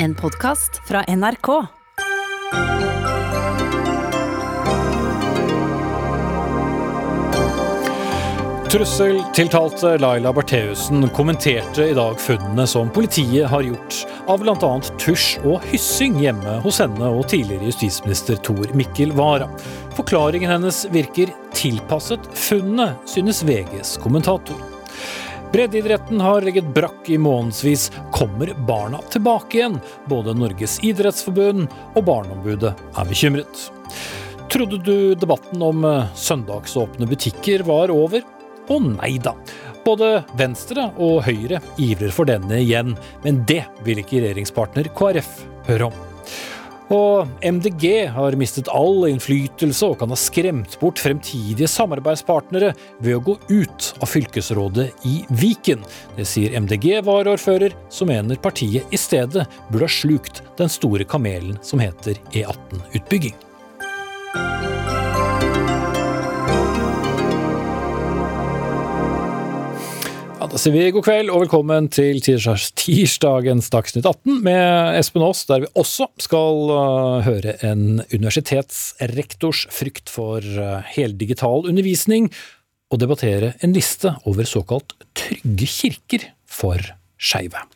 En podkast fra NRK. Trusseltiltalte Laila Bertheussen kommenterte i dag funnene som politiet har gjort av bl.a. tusj og hyssing hjemme hos henne og tidligere justisminister Tor Mikkel Wara. Forklaringen hennes virker tilpasset funnene, synes VGs kommentator. Breddeidretten har ligget brakk i månedsvis. Kommer barna tilbake igjen? Både Norges idrettsforbund og Barneombudet er bekymret. Trodde du debatten om eh, søndagsåpne butikker var over? Å nei da. Både Venstre og Høyre ivrer for denne igjen, men det vil ikke regjeringspartner KrF høre om. Og MDG har mistet all innflytelse og kan ha skremt bort fremtidige samarbeidspartnere ved å gå ut av fylkesrådet i Viken. Det sier MDG-varaordfører, som mener partiet i stedet burde ha slukt den store kamelen som heter E18-utbygging. Sier vi god kveld og velkommen til tirsdagens Dagsnytt 18 med Espen Aas, der vi også skal uh, høre en universitetsrektors frykt for uh, heldigital undervisning, og debattere en liste over såkalt trygge kirker for skeive.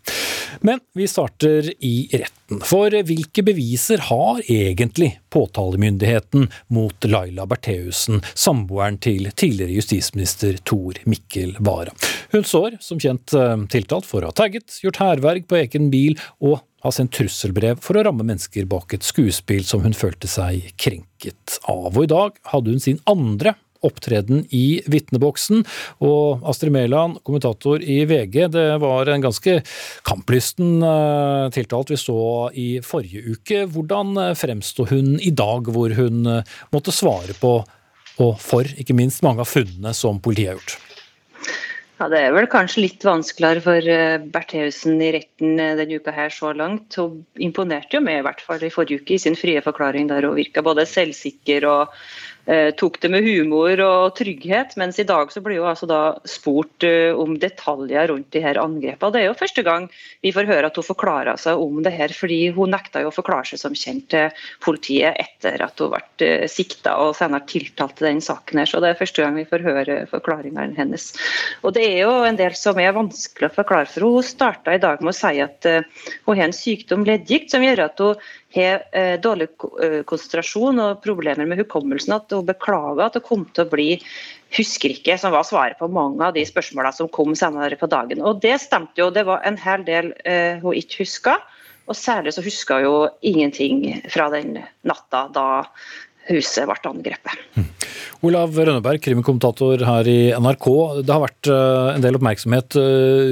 Men vi starter i retten. For hvilke beviser har egentlig påtalemyndigheten mot Laila Bertheussen, samboeren til tidligere justisminister Tor Mikkel Wara? Hun står som kjent eh, tiltalt for å ha tagget, gjort hærverk på egen bil og har sendt trusselbrev for å ramme mennesker bak et skuespill som hun følte seg krenket av. Og i dag hadde hun sin andre opptreden i vitneboksen. Og Astrid Mæland, kommentator i VG, det var en ganske kamplysten eh, tiltalt vi så i forrige uke. Hvordan eh, fremsto hun i dag, hvor hun eh, måtte svare på, og for ikke minst, mange av funnene som politiet har gjort? Ja, Det er vel kanskje litt vanskeligere for Bertheussen i retten denne uka her så langt. Hun imponerte jo med i hvert fall i forrige uke i sin frie forklaring der hun virka både selvsikker og tok det med humor og trygghet. Mens i dag så blir hun altså da spurt eh, om detaljer rundt de her angrepene. Det er jo første gang vi får høre at hun forklarer seg om det her, fordi hun nekta jo å forklare seg som kjent til politiet etter at hun ble eh, sikta og senere tiltalt i den saken her. Så det er første gang vi får høre forklaringene hennes. Og det er jo en del som er vanskelig å forklare for henne. Hun starta i dag med å si at hun har en sykdom, leddgikt, som gjør at hun har uh, dårlig konsentrasjon og problemer med hukommelsen. At hun beklager at hun kom til å bli husker ikke, som var svaret på mange av de spørsmålene som kom senere på dagen. Og det stemte jo. Det var en hel del uh, hun ikke huska. Og særlig så huska hun jo ingenting fra den natta da huset ble angrepet. Mm. Olav Rønneberg, krimkommentator her i NRK. Det har vært en del oppmerksomhet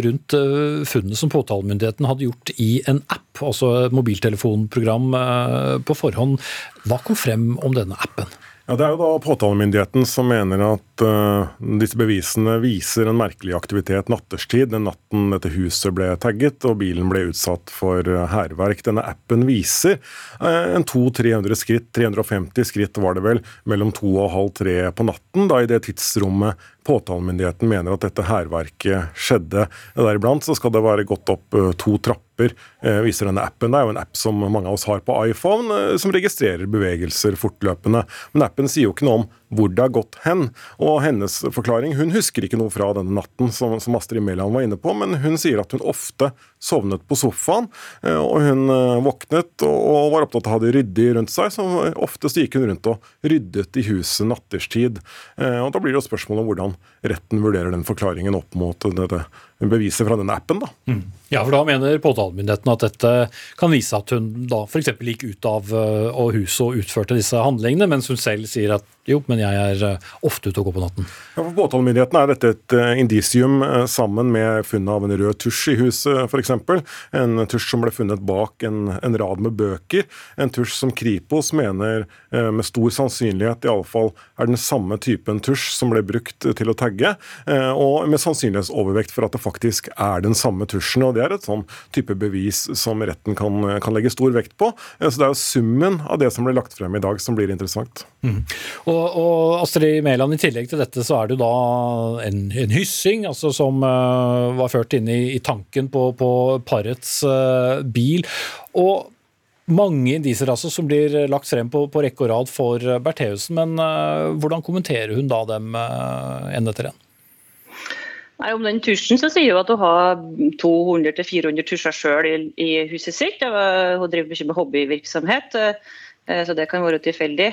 rundt funnet som påtalemyndigheten hadde gjort i en app, altså mobiltelefonprogram på forhånd. Hva kom frem om denne appen? Ja, Det er jo da påtalemyndigheten som mener at uh, disse bevisene viser en merkelig aktivitet natterstid, den natten dette huset ble tagget og bilen ble utsatt for hærverk. Denne appen viser uh, en 200-300 skritt, 350 skritt var det vel, mellom to og halv tre på natten, da i det tidsrommet påtalemyndigheten mener at dette hærverket skjedde. Deriblant så skal det være gått opp uh, to trapper, viser denne appen. Det er jo en app som mange av oss har på iPhone, som registrerer bevegelser fortløpende. Men appen sier jo ikke noe om hvor det har gått hen. Og hennes forklaring Hun husker ikke noe fra denne natten, som, som Astrid Mæland var inne på, men hun sier at hun ofte sovnet på sofaen, og hun våknet og var opptatt av å ha det ryddig rundt seg, så oftest gikk hun rundt og ryddet i huset natterstid. Og Da blir det jo spørsmål om hvordan retten vurderer den forklaringen opp mot dette beviset fra denne appen. da. Mm. Ja, for da mener påtalemyndigheten at dette kan vise at hun da f.eks. gikk ut av og huset og utførte disse handlingene, mens hun selv sier at jo, men jeg er ofte ute og går på natten. Ja, for Påtalemyndigheten er dette et indisium sammen med funnet av en rød tusj i huset f.eks. En tusj som ble funnet bak en, en, rad med bøker. En tusj som Kripos mener med stor sannsynlighet i alle fall er den samme typen tusj som ble brukt til å tagge, og med sannsynlighetsovervekt for at det faktisk er den samme tusjen. og Det er et sånn type bevis som retten kan, kan legge stor vekt på. Så Det er jo summen av det som ble lagt frem i dag som blir interessant. Mm. Og, og, Astrid Mæland, i tillegg til dette så er det jo da en, en hyssing altså som uh, var ført inn i, i tanken på, på parets uh, bil. Og mange indiser altså som blir lagt frem på, på rekke og rad for Bertheussen. Men uh, hvordan kommenterer hun da dem en etter en? Nei, Om den tusjen så sier hun at hun har 200-400 tusjer sjøl i, i, huset sitt. Hun driver mye med hobbyvirksomhet, så det kan være tilfeldig.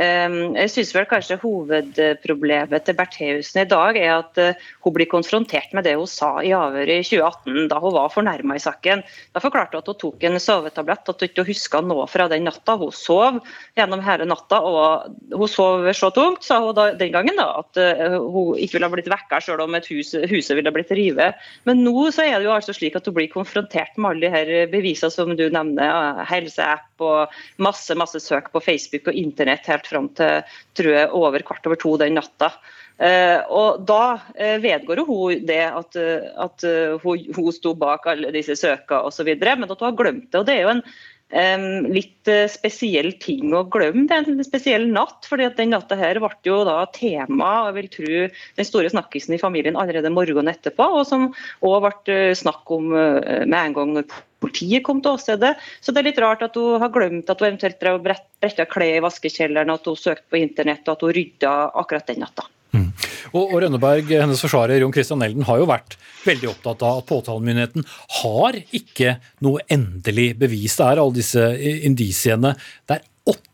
Ehm, jeg synes vel kanskje Hovedproblemet til Bertheussen i dag er at eh, hun blir konfrontert med det hun sa i avhøret i 2018, da hun var fornærma i saken. Da forklarte hun at hun tok en sovetablett, at hun ikke huska noe fra den natta. Hun sov gjennom hele natta, og hun sov så tungt, sa hun da, den gangen, da, at eh, hun ikke ville ha blitt vekka selv om hus, huset ville blitt revet. Men nå så er det jo altså slik at hun blir konfrontert med alle de her bevisene som du nevner, helseapp og masse masse søk på Facebook og internett helt fram til tror jeg, over kvart over to den natta. Uh, og Da uh, vedgår hun det at, uh, at hun, hun, sto bak alle disse søka osv., men at hun har glemt det. og Det er jo en litt spesiell ting å glemme. Det er en spesiell natt. fordi at Den natta her ble jo da tema og jeg vil tro, den store snakkisen i familien allerede morgenen etterpå, og som òg ble snakk om med en gang når politiet kom til åstedet. Så det er litt rart at hun har glemt at hun eventuelt bretta klær i vaskekjelleren, at hun søkte på internett og at hun rydda akkurat den natta. Mm. Og, og Rønneberg, hennes forsvarer Jon Christian Elden, har jo vært veldig opptatt av at påtalemyndigheten har ikke noe endelig bevis. Det er alle disse indisiene. Det er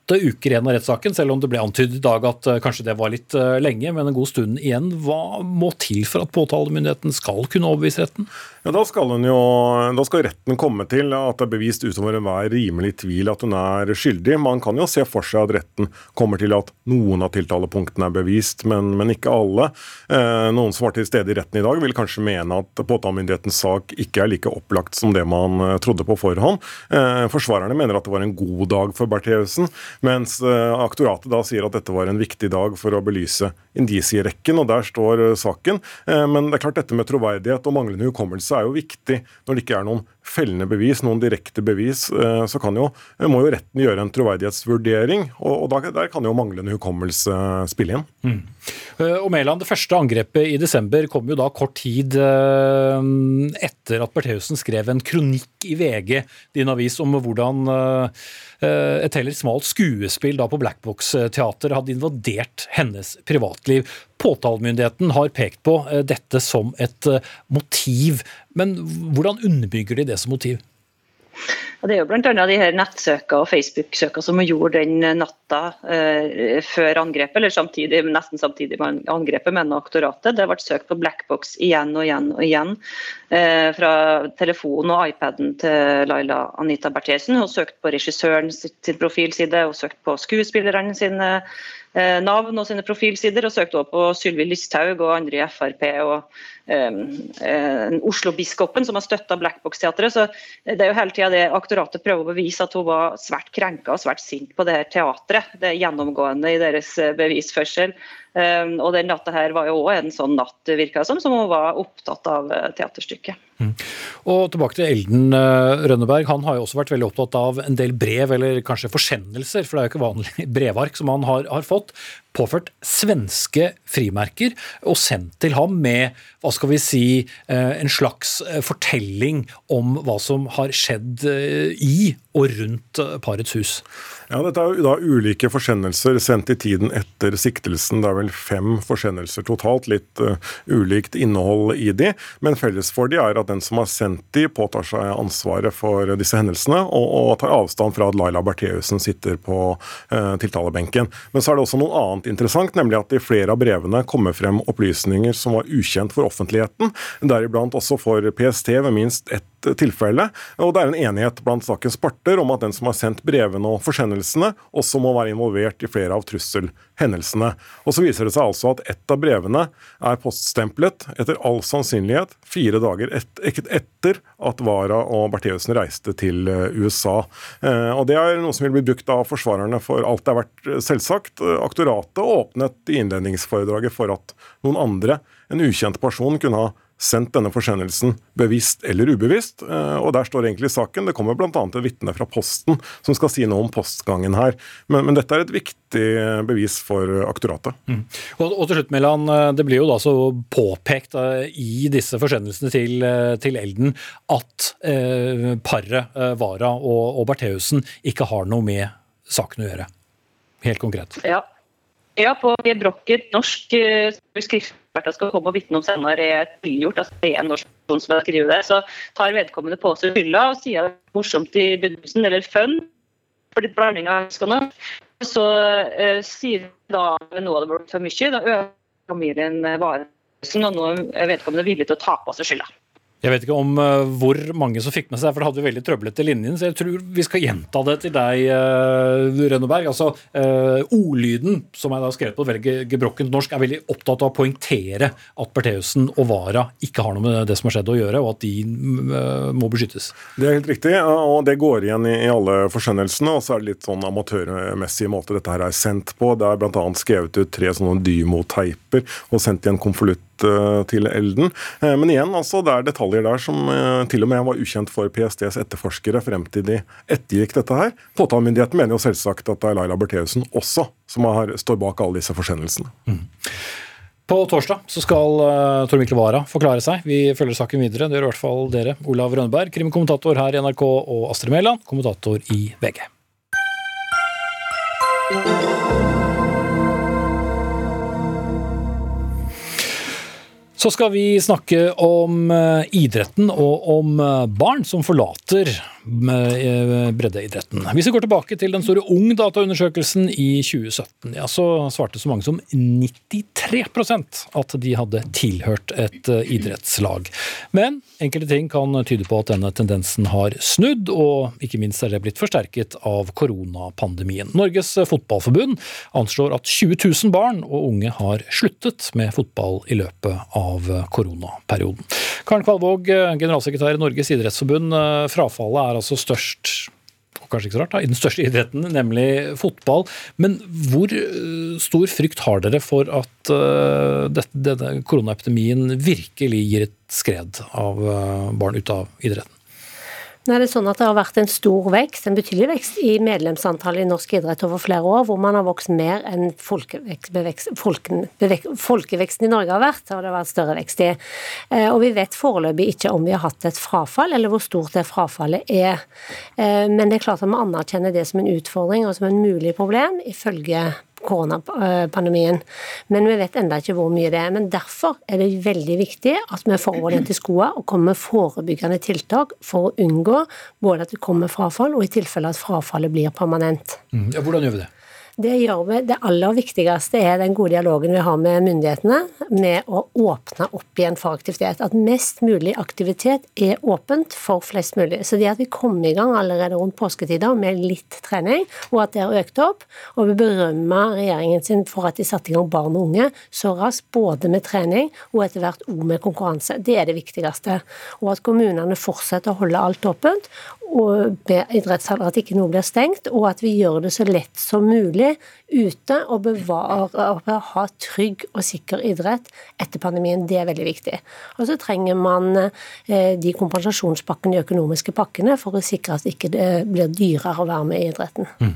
åtte uker igjen av rettssaken, selv om det ble antydet i dag at uh, kanskje det var litt uh, lenge, men en god stund igjen. Hva må til for at påtalemyndigheten skal kunne overbevise retten? Ja, da, skal jo, da skal retten komme til at det er bevist utover enhver rimelig tvil at hun er skyldig. Man kan jo se for seg at retten kommer til at noen av tiltalepunktene er bevist, men, men ikke alle. Eh, noen som var til stede i retten i dag, vil kanskje mene at påtalemyndighetens sak ikke er like opplagt som det man eh, trodde på forhånd. Eh, forsvarerne mener at det var en god dag for Bertheussen. Mens eh, aktoratet da sier at dette var en viktig dag for å belyse indisierekken, og der står eh, saken. Eh, men det er klart dette med troverdighet og manglende hukommelse er jo viktig når det ikke er noen fellende bevis, noen direkte bevis. Så kan jo, må jo retten gjøre en troverdighetsvurdering, og, og der kan jo manglende hukommelse spille inn. Mm. Og Mæland, Det første angrepet i desember kom jo da kort tid etter at Bertheussen skrev en kronikk i VG, din avis, om hvordan Eh, et heller smalt skuespill da på Blackbox-teater hadde invadert hennes privatliv. Påtalemyndigheten har pekt på eh, dette som et eh, motiv, men hvordan underbygger de det som motiv? Det er jo bl.a. de her nettsøka og Facebook-søka som hun gjorde den natta eh, før angrepet, eller samtidig, nesten samtidig med angrepet, med aktoratet. Det ble søkt på Blackbox igjen og igjen og igjen. Eh, fra telefonen og iPaden til Laila Anita Berthesen. Hun søkte på regissøren sin profilside, hun søkte på skuespillerne sine navn og sine profilsider, og søkte også på Sylvi Listhaug og andre i Frp. og eh, Oslo-biskopen som har støtta Blackbox-teatret. Så det er jo hele tida det aktoratet prøver å bevise at hun var svært krenka og svært sint på det her teatret. Det er gjennomgående i deres eh, bevisførsel. Og den natta her var jo òg en sånn natt, virka som, som hun var opptatt av eh, teaterstykket. Mm. Og tilbake til Elden Rønneberg. Han har jo også vært veldig opptatt av en del brev, eller kanskje forsendelser, for det er jo ikke vanlig brevark som han har, har fått, påført svenske frimerker og sendt til ham med hva skal vi si, uh, en slags fortelling om hva som har skjedd uh, i og rundt parets hus. Ja, Dette er jo da ulike forsendelser sendt i tiden etter siktelsen. Det er vel fem forsendelser totalt, litt uh, ulikt innhold i de. Men felles for de er at den som har sendt de, påtar seg ansvaret for disse hendelsene, og, og tar avstand fra at Laila Bertheussen sitter på uh, tiltalebenken. Men så er det også noe annet interessant, nemlig at i flere av brevene kommer frem opplysninger som var ukjent for offentligheten, deriblant også for PST ved minst ett tilfelle. Og det er en enighet blant sakens parter om at den som har sendt brevene og forsendelsene, også må være involvert i flere av trusselhendelsene. Og så viser det seg altså at ett av brevene er poststemplet etter all sannsynlighet fire dager et, etter at Wara og Bertheussen reiste til eh, USA. Eh, og Det er noe som vil bli brukt av forsvarerne for alt det har verdt eh, selvsagt. Aktoratet åpnet i innledningsforedraget for at noen andre, en ukjent person, kunne ha sendt denne forsendelsen bevisst eller ubevisst. Eh, og der står egentlig saken. Det kommer bl.a. et vitne fra Posten som skal si noe om postgangen her. Men, men dette er et viktig bevis for aktoratet. Mm. Og, og, til slutt, eh, det blir jo da så påpekt uh, i disse forsendelsene til, uh, til Elden at uh, paret Vara og, og Bertheussen ikke har noe med saken å gjøre. Helt konkret. Ja, ja, på gebrokkent norsk eh, skriftspert skal komme og vitne om senere er tilgjort, altså det er en norsk person som har skrevet det, så tar vedkommende på seg skylda og sier det er morsomt i begynnelsen, eller fun, for litt blanding av ønskene. Så uh, sier da nå har det blitt for mye, da øker familien varelsen, og nå er vedkommende villig til å ta på seg skylda. Jeg vet ikke om uh, hvor mange som fikk med seg, for det hadde vi veldig trøblete linjen. Så jeg tror vi skal gjenta det til deg, uh, Rønneberg. Altså, uh, Ordlyden, som jeg da har skrevet på veldig gebrokkent norsk, er veldig opptatt av å poengtere at Bertheussen og Vara ikke har noe med det som har skjedd å gjøre, og at de uh, må beskyttes. Det er helt riktig, og det går igjen i, i alle forskjønnelsene. Og så er det litt sånn amatørmessig måte dette her er sendt på. Det er bl.a. skrevet ut tre sånne Dymo-teiper og sendt i en konvolutt Eh, til Elden. Eh, men igjen, altså, det er detaljer der som eh, til og med var ukjent for PSTs etterforskere frem til de ettergikk dette her. Påtalemyndigheten mener jo selvsagt at det er Laila Bertheussen også som har, står bak alle disse forsendelsene. Mm. På torsdag så skal uh, Tor Mikkel Wara forklare seg. Vi følger saken videre. Det gjør i hvert fall dere. Olav Rønneberg, krimkommentator her i NRK, og Astrid Mæland, kommentator i VG. Så skal vi snakke om eh, idretten og om eh, barn som forlater breddeidretten. Hvis vi går tilbake til den store Ung-dataundersøkelsen i 2017, ja, så svarte så mange som 93% at de hadde tilhørt et eh, idrettslag. Men enkelte ting kan tyde på at denne tendensen har snudd, og ikke minst er det blitt forsterket av koronapandemien. Norges Fotballforbund anslår at 20 000 barn og unge har sluttet med fotball i løpet av koronaperioden. Karen Kvalvåg, generalsekretær i Norges idrettsforbund. Eh, frafallet er altså størst og kanskje ikke så rart, da, i den største idretten, nemlig fotball. Men hvor eh, stor frykt har dere for at denne koronaepidemien virkelig gir et skred av barn ut av idretten? Nå er det sånn at det har vært en stor vekst, en betydelig vekst i medlemsantallet i norsk idrett over flere år, hvor man har vokst mer enn folken, folkeveksten i Norge har vært. og det har vært større vekst i. Eh, og vi vet foreløpig ikke om vi har hatt et frafall, eller hvor stort det frafallet er. Eh, men det er klart at vi anerkjenner det som en utfordring og som en mulig problem, ifølge koronapandemien. Men vi vet enda ikke hvor mye det er. Men derfor er det veldig viktig at vi får ordentlig til skoene og kommer med forebyggende tiltak for å unngå både at det kommer frafall, og i tilfelle at frafallet blir permanent. Mm. Ja, hvordan gjør vi det? Det gjør vi. Det aller viktigste er den gode dialogen vi har med myndighetene med å åpne opp igjen for aktivitet. At mest mulig aktivitet er åpent for flest mulig. Så det at vi kom i gang allerede rundt påsketider med litt trening, og at det har økt opp, og vi berømmer regjeringen sin for at de satte i gang barn og unge så raskt, både med trening og etter hvert òg med konkurranse. Det er det viktigste. Og at kommunene fortsetter å holde alt åpent, og med idrettshaller at ikke noe blir stengt, og at vi gjør det så lett som mulig ute og bevarer og ha trygg og sikker idrett etter pandemien. Det er veldig viktig. Og så trenger man eh, de kompensasjonspakkene, de økonomiske pakkene, for å sikre at det ikke blir dyrere å være med i idretten. Mm.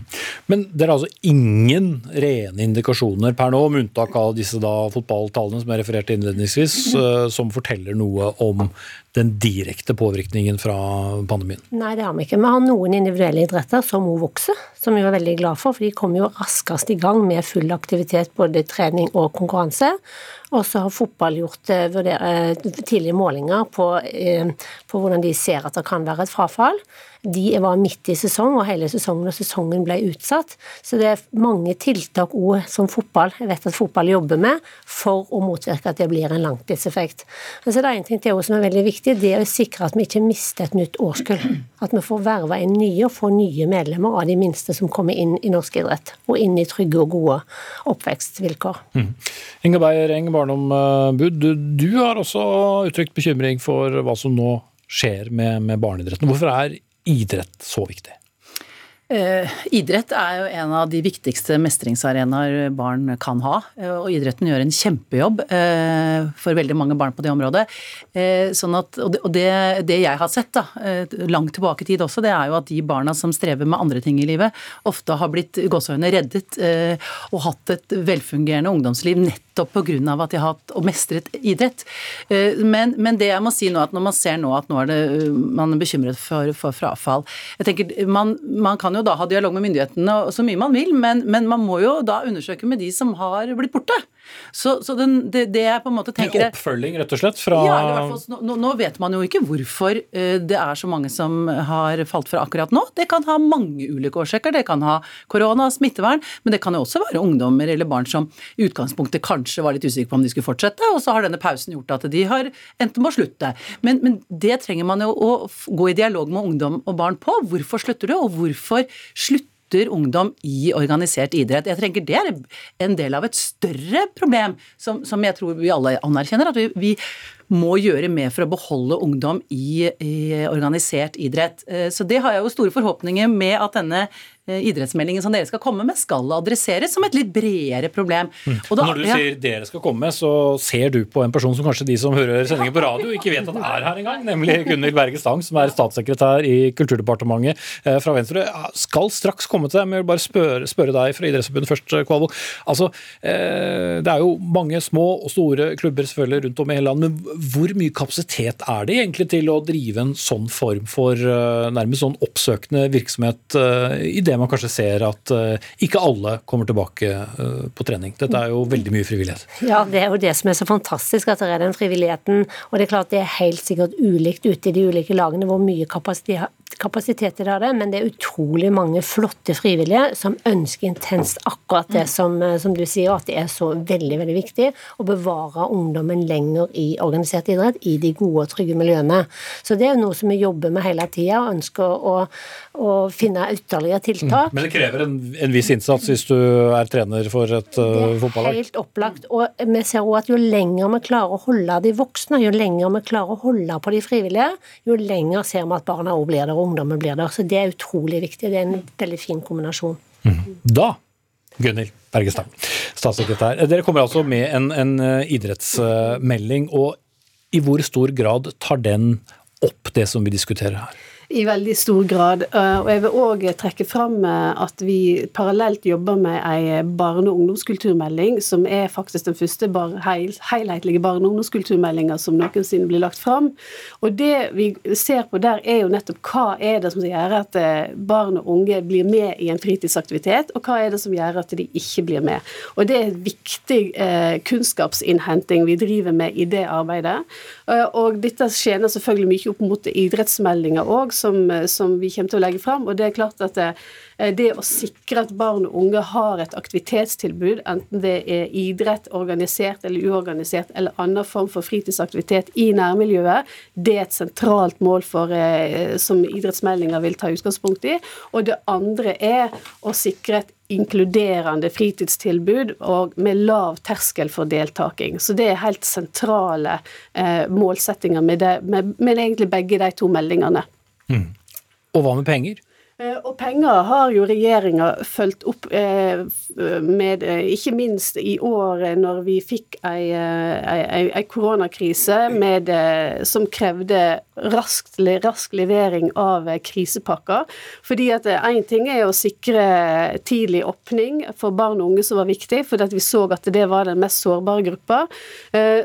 Men det er altså ingen rene indikasjoner per nå, med unntak av disse da fotballtallene som jeg refererte innledningsvis, eh, som forteller noe om den direkte påvirkningen fra pandemien? Nei, det har vi ikke. Vi har noen individuelle idretter som må vokse, som vi var veldig glad for. For de kom jo raskest i gang med full aktivitet, både trening og konkurranse. Og så har fotball gjort eh, eh, tidlige målinger på, eh, på, hvordan de ser at det kan være et frafall. De var midt i sesong og hele sesongen, og sesongen ble utsatt. Så det er mange tiltak òg som fotball jeg vet at fotball jobber med for å motvirke at det blir en langtidseffekt. Men så det er en ting til som er veldig viktig, det er å sikre at vi ikke mister et nytt årskull. At vi får verva inn nye og få nye medlemmer av de minste som kommer inn i norsk idrett, og inn i trygge og gode oppvekstvilkår. Mm. Inge Beyer Eng, barneombud, du, du har også uttrykt bekymring for hva som nå skjer med, med barneidretten. Hvorfor er idrett så viktig? Eh, idrett er jo en av de viktigste mestringsarenaer barn kan ha. Eh, og idretten gjør en kjempejobb eh, for veldig mange barn på det området. Sånn at, og det, det, jeg har sett, da, langt tilbake i tid også, det er jo at de barna som strever med andre ting i livet, ofte har blitt gåsehøyne reddet og hatt et velfungerende ungdomsliv nettopp pga. at de har hatt og mestret idrett. Men, men, det jeg må si nå, at når man ser nå at nå er det, man er bekymret for, for frafall jeg tenker man, man kan jo da ha dialog med myndighetene så mye man vil, men, men, man må jo da undersøke med de som har blitt borte. Så, så den, det, det, jeg på en måte tenker Oppfølging, rett og slett? Fra ja, fall, nå, nå, vet man jo ikke hvorfor uh, det er så mange som har falt fra akkurat nå. Det kan ha mange ulike årsaker. Det kan ha korona, smittevern, men det kan jo også være ungdommer eller barn som i utgangspunktet kanskje var litt usikre på om de skulle fortsette, og så har denne pausen gjort at de har endt med å slutte. Men, men det trenger man jo å gå i dialog med ungdom og barn på. Hvorfor slutter du, og hvorfor slutter ungdom i organisert idrett. Jeg tenker Det er en del av et større problem, som, som jeg tror vi alle anerkjenner. at vi, vi må gjøre mer for å beholde ungdom i, i, organisert idrett. Eh, så det har jeg jo store forhåpninger med at denne eh, idrettsmeldingen som dere skal komme med, skal adresseres som et litt bredere problem. Mm. Da, Når du ja. sier dere skal komme så ser du på en person som kanskje de som hører sendingen på radio, ikke vet at det er her engang, nemlig Gunhild Berge Stang, som er statssekretær i Kulturdepartementet eh, fra Venstre. Skal straks komme til deg, men jeg vil bare spørre, spørre deg fra Idrettsforbundet først, Kvalvo. Altså, det er jo mange små og store klubber selvfølgelig rundt om i hele landet. men hvor mye kapasitet er det egentlig til å drive en sånn form for uh, nærmest sånn oppsøkende virksomhet, uh, i det man kanskje ser at uh, ikke alle kommer tilbake på trening? Dette er jo veldig mye frivillighet. Ja, det er jo det som er så fantastisk, at det er den frivilligheten. Og det er klart det er helt sikkert ulikt ute i de ulike lagene hvor mye kapasitet kapasitet i det, men det er utrolig mange flotte frivillige som ønsker intenst akkurat det som, eh, som, du sier, at det er så veldig veldig viktig å bevare ungdommen lenger i organisert idrett, i de gode og trygge miljøene. Så det er jo noe som vi jobber med hele tida, og ønsker å, å, finne ytterligere tiltak. Mm. Men det krever en, en, viss innsats hvis du er trener for et uh, fotballag? Helt opplagt. Og vi ser òg at jo lenger vi klarer å holde de voksne, jo lenger vi klarer å holde på de frivillige, jo lenger ser vi at barna òg blir der og ungdommen blir der. Så det er utrolig viktig. Det er en veldig fin kombinasjon. Mm. Da Gunhild Bergestad, statssekretær. Dere kommer altså med en, en eh, idrettsmelding. og I hvor stor grad tar den opp det som vi diskuterer her? I veldig stor grad. Eh, og jeg vil òg trekke fram eh, at vi parallelt jobber med ei barne- og ungdomskulturmelding, som er faktisk den første bar helhetlige barne- og ungdomskulturmeldinga som noensinne blir lagt fram. Og det vi ser på der, er jo nettopp hva er det som gjør at eh, barn og unge blir med i en fritidsaktivitet, og hva er det som gjør at de ikke blir med. Og det er viktig eh, kunnskapsinnhenting vi driver med i det arbeidet. Og dette skjener selvfølgelig mye opp mot idrettsmeldinga òg, som, eh, som, vi kommer til å legge fram. Og det er klart at det, eh, det, å sikre at barn og unge har et aktivitetstilbud, enten det er idrett, organisert eller uorganisert, eller annen form for fritidsaktivitet i nærmiljøet, det er et sentralt mål for, eh, som idrettsmeldinga vil ta utgangspunkt i. Og det andre er å sikre et inkluderende fritidstilbud og med lav terskel for deltaking. Så det er helt sentrale eh, målsettinger med, det, med, med egentlig begge de to meldingene. Mm. Og hva med penger? Eh, og penger har jo regjeringa fulgt opp eh, med, eh, ikke minst i år når vi fikk ei, koronakrise med, som krevde rask, rask levering av krisepakker. Fordi at én ting er å sikre tidlig åpning for barn og unge, som var viktig, fordi vi så at det var den mest sårbare gruppa.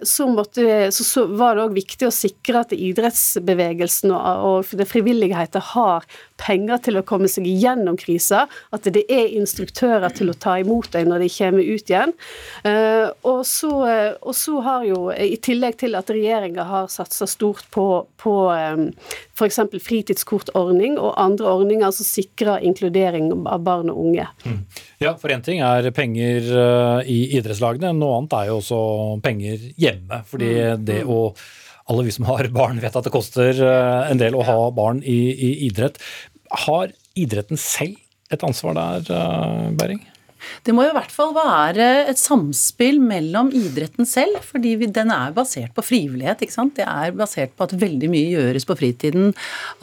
Så, måtte, så, så var det òg viktig å sikre at idrettsbevegelsen og, og frivilligheten har penger til å komme seg gjennom krisa, at det er instruktører til å ta imot deg når de kommer ut igjen. Eh, og så, eh, og så har jo, i tillegg til at regjeringa har satsa stort på, på eh, f.eks. fritidskortordning og andre ordninger som sikrer inkludering av barn og unge. Mm. Ja, for én ting er penger i idrettslagene, noe annet er jo også penger hjemme. fordi mm. det å alle vi som har barn, vet at det koster en del å ha barn i, i idrett. Har idretten selv et ansvar der, Bering? Det må jo i hvert fall være et samspill mellom idretten selv, fordi den er basert på frivillighet. ikke sant? Det er basert på at veldig mye gjøres på fritiden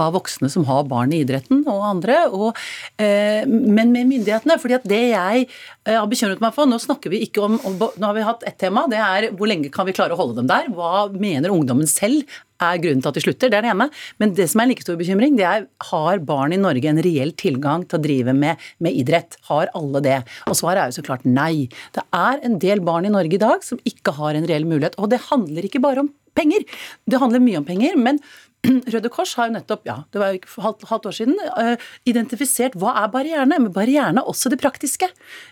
av voksne som har barn i idretten, og andre. Og, eh, men med myndighetene. fordi at det jeg eh, har bekymret meg for Nå snakker vi ikke om, om Nå har vi hatt ett tema, det er hvor lenge kan vi klare å holde dem der? Hva mener ungdommen selv er grunnen til at de slutter? Det er det ene. Men det som er en like stor bekymring, det er har barn i Norge en reell tilgang til å drive med, med idrett? Har alle det? Og svaret er jo så klart nei. Det er en del barn i Norge i dag som ikke har en reell mulighet. Og det handler ikke bare om penger. Det handler mye om penger, men Røde Kors har jo nettopp, ja, det var jo halvt, halvt år siden, uh, identifisert hva er barrierene. Men barrierene er også det praktiske.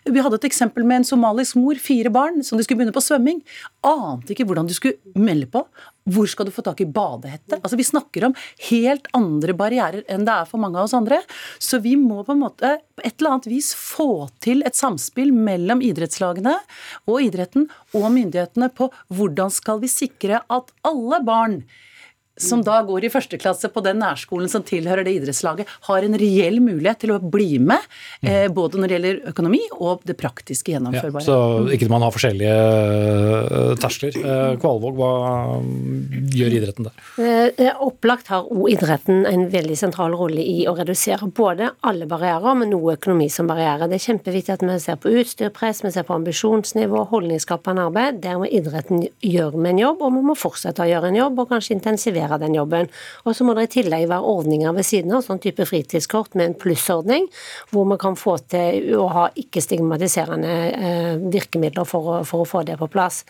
Vi hadde et eksempel med en somalisk mor, fire barn, som de skulle begynne på svømming. Ante ikke hvordan de skulle melde på. Hvor skal du få tak i badehette? Altså, Vi snakker om helt andre barrierer enn det er for mange av oss andre. Så vi må på en måte på et eller annet vis få til et samspill mellom idrettslagene og idretten og myndighetene på hvordan skal vi sikre at alle barn som da går i første klasse på den nærskolen som tilhører det idrettslaget, har en reell mulighet til å bli med, eh, både når det gjelder økonomi og det praktiske gjennomførbare. Ja, så ikke man har forskjellige uh, terskler. Uh, Kvalvåg, hva gjør idretten der? Uh, opplagt har òg idretten en veldig sentral rolle i å redusere både alle barrierer, men noe økonomi som barriere. Det er kjempeviktig at vi ser på utstyrpress, vi ser på ambisjonsnivå, holdningsskapende arbeid. Der må idretten gjøre med en jobb, og vi må fortsette å gjøre en jobb, og kanskje intensivere gjøre den jobben. Og så må det i tillegg være ordninger ved siden av, sånn type fritidskort med en plussordning, hvor man kan få til å ha ikke-stigmatiserende eh, virkemidler for å, for å få det på plass.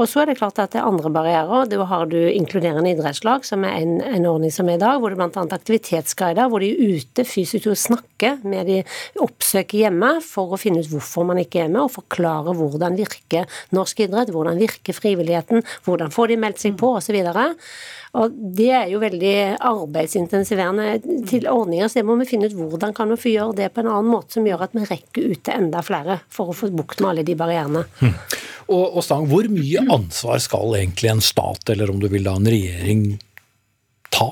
Og så er det klart at det er andre barrierer. Da har du inkluderende idrettslag, som er en, en ordning som er i dag, hvor det bl.a. aktivitetsguider, hvor de er ute fysisk og snakker med de oppsøker hjemme for å finne ut hvorfor man ikke er med, og forklare hvordan virker norsk idrett, hvordan virker frivilligheten, hvordan får de meldt seg på, osv. Og Det er jo veldig arbeidsintensiverende til ordninger, så det må vi finne ut hvordan kan vi få gjøre det på en annen måte som gjør at vi rekker ut til enda flere, for å få bukt med alle de barrierene. Mm. Og, og Stang, hvor mye ansvar skal egentlig en stat, eller om du vil da en regjering, ta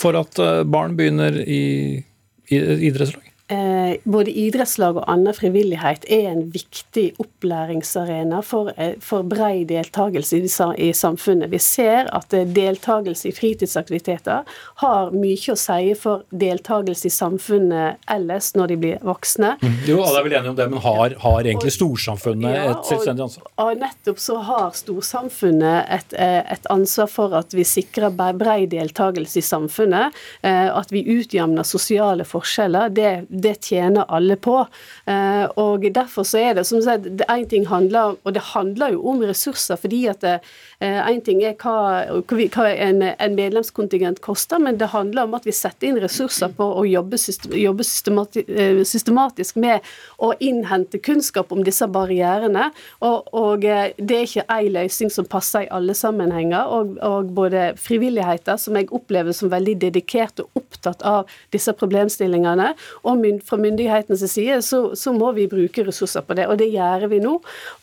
for at eh, barn begynner i, idrettslag? Eh, både idrettslag og annen frivillighet er en viktig opplæringsarena for, eh, for brei deltakelse i, i, samfunnet. Vi ser at eh, deltakelse i fritidsaktiviteter har mye å si for deltakelse i samfunnet ellers når de blir voksne. Mm. Jo, alle er vel enige om det, men har, har egentlig storsamfunnet ja, et selvstendig ansvar? Og, og nettopp så har storsamfunnet et, et, ansvar for at vi sikrer brei deltakelse i samfunnet. At vi utjevner sosiale forskjeller. det det tjener alle på. Eh, og Derfor så er det som sagt, en ting handler og det handler jo om ressurser. fordi at en eh, ting er hva, hva en, en, medlemskontingent koster, men det handler om at vi setter inn ressurser på å jobbe, eh, systematisk med å innhente kunnskap om disse barrierene. Og, og det er ikke én løsning som passer i alle sammenhenger. Og, og både frivilligheter, som jeg opplever som veldig dedikert og opptatt av disse problemstillingene, og fra myndighetenes side, så, så, må vi bruke ressurser på det. Og det gjør vi nå.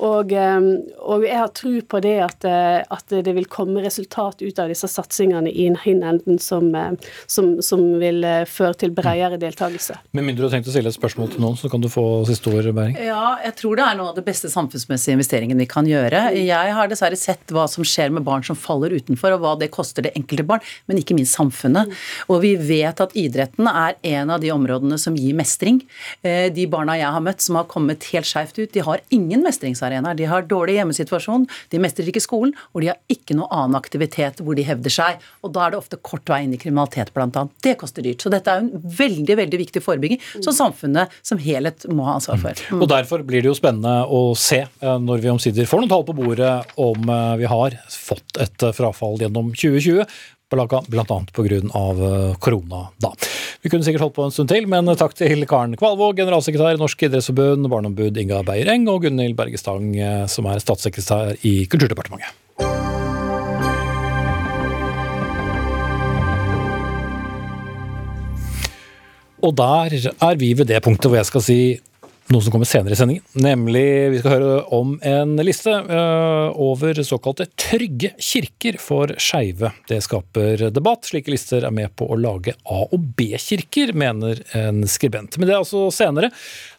Og, eh, og jeg har tro på det at, eh, at, det vil komme resultat ut av disse satsingene i en enden som, eh, som, som vil føre til bredere deltakelse. Med mindre du har tenkt å stille et spørsmål til noen, så kan du få siste ord, Bæring. Ja, jeg tror det er noe av det beste samfunnsmessige investeringen vi kan gjøre. Jeg har dessverre sett hva som skjer med barn som faller utenfor, og hva det koster det enkelte barn, men ikke minst samfunnet. Og vi vet at idretten er en av de områdene som gir mestring. Eh, de barna jeg har møtt som har kommet helt skeivt ut, de har ingen mestringsarenaer. De har dårlig hjemmesituasjon, de mestrer ikke skolen, og de har ikke noe annen aktivitet hvor de hevder seg. Og da er det ofte kort vei inn i kriminalitet, bl.a. Det koster dyrt. Så dette er en veldig, veldig viktig forebygging som samfunnet som helhet må ha ansvar for. Mm. Og derfor blir det jo spennende å se, eh, når vi omsider får noen tall på bordet, om eh, vi har fått et frafall gjennom 2020 bl.a. pga. korona da. Vi kunne sikkert holdt på en stund til, men takk til Karen Kvalvåg, generalsekretær i Norsk idrettsforbund, barneombud Inga Beyer-Eng og Gunhild Bergestang, som er statssekretær i Kulturdepartementet. Og der er vi ved det punktet hvor jeg skal si noe som kommer senere i sendingen. Nemlig vi skal høre om en liste uh, over såkalte trygge kirker for skeive. Det skaper debatt. Slike lister er med på å lage A- og B-kirker, mener en skribent. Men det er altså senere.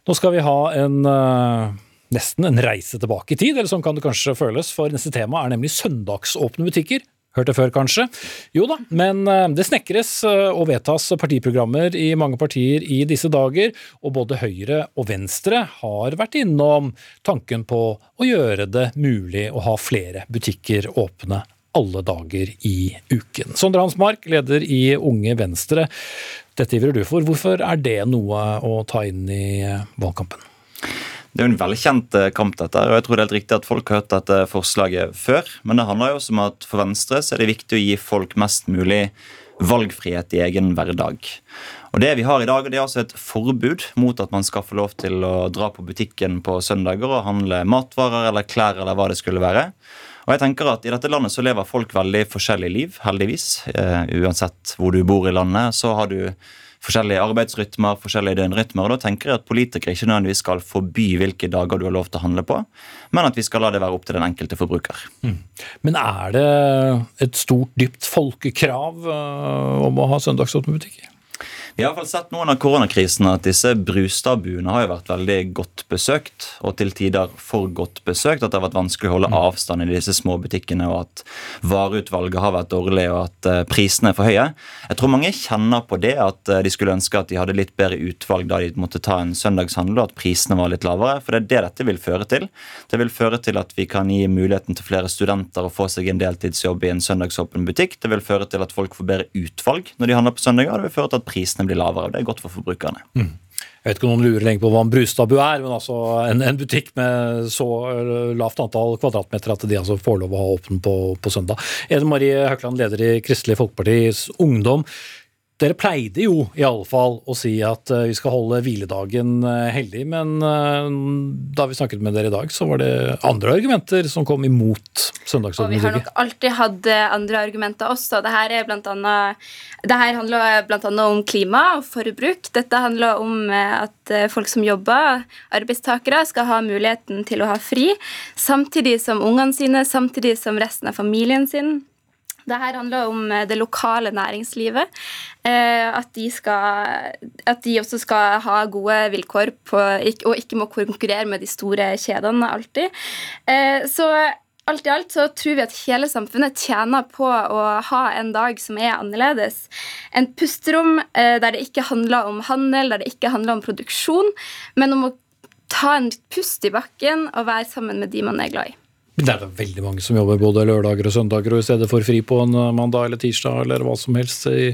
Nå skal vi ha en uh, nesten en reise tilbake i tid, eller sånn kan det kanskje føles, for neste tema er nemlig søndagsåpne butikker. Hørt det før, kanskje? Jo da, men eh, det snekres eh, og vedtas partiprogrammer i mange partier i disse dager, og både Høyre og Venstre har vært innom tanken på å gjøre det mulig å ha flere butikker åpne alle dager i uken. Sondre Hansmark, leder i Unge Venstre. Dette ivrer du for. Hvorfor er det noe å ta inn i eh, valgkampen? Det er jo en velkjent eh, kamp, dette, og jeg tror det er helt riktig at folk har hørt dette forslaget før. Men det handler jo også om at for Venstre så er det viktig å gi folk mest mulig valgfrihet i egen hverdag. Og Det vi har i dag, det er altså et forbud mot at man skal få lov til å dra på butikken på søndager og handle matvarer eller klær eller hva det skulle være. Og jeg tenker at I dette landet så lever folk veldig forskjellige liv, heldigvis. Uh, uansett hvor du bor i landet, så har du forskjellige arbeidsrytmer, forskjellige døgnrytmer. og Da tenker jeg at politikere ikke nødvendigvis skal forby hvilke dager du har lov til å handle på, men at vi skal la det være opp til den enkelte forbruker. Mm. Men er det et stort, dypt folkekrav uh, om å ha søndagsåpne butikker? Vi har i hvert fall sett noen av koronakrisene at disse Brustad-buene har jo vært veldig godt besøkt, og til tider for godt besøkt. At det har vært vanskelig å holde mm. avstand i disse små butikkene, og at vareutvalget har vært dårlig, og at uh, prisene er for høye. Jeg tror mange kjenner på det, at uh, de skulle ønske at de hadde litt bedre utvalg da de måtte ta en søndagshandel, og at prisene var litt lavere. For det er det dette vil føre til. Det vil føre til at vi kan gi muligheten til flere studenter å få seg en deltidsjobb i en søndagsåpen butikk. Det vil føre til at folk får bedre utvalg når de handler på søndager, det vil føre til at prisene blir lavere. og Det er godt for forbrukerne. Mm. Jeg vet ikke om noen lurer lenger på hva en Brustabu er, men altså en, en, butikk med så lavt antall kvadratmeter at de altså får lov å ha åpen på, på søndag. Ede Marie Høkland, leder i Kristelig Folkepartis Ungdom. Dere pleide jo i alle fall å si at eh, vi skal holde hviledagen heldig, hellig, men eh, da vi snakket med dere i dag, så var det andre argumenter som kom imot søndagsordningen. Vi har nok alltid hatt andre argumenter også. Dette, blant annet, dette handler bl.a. om klima og forbruk. Dette handler om at folk som jobber, arbeidstakere, skal ha muligheten til å ha fri, samtidig som ungene sine, samtidig som resten av familien sin dette handler om eh, det lokale næringslivet. Eh, at de, skal, at de også skal ha gode vilkår på, og ikke må konkurrere med de store kjedene alltid. Eh, så alt i alt så tror vi at hele samfunnet tjener på å ha en dag som er annerledes. En pusterom der det ikke handler om handel, der det ikke handler om produksjon, men om å ta en pust i bakken og være sammen med de man er glad i. Men det er da veldig mange som jobber både lørdager og søndager og i stedet for fri på en eh, mandag eller tirsdag eller hva som helst i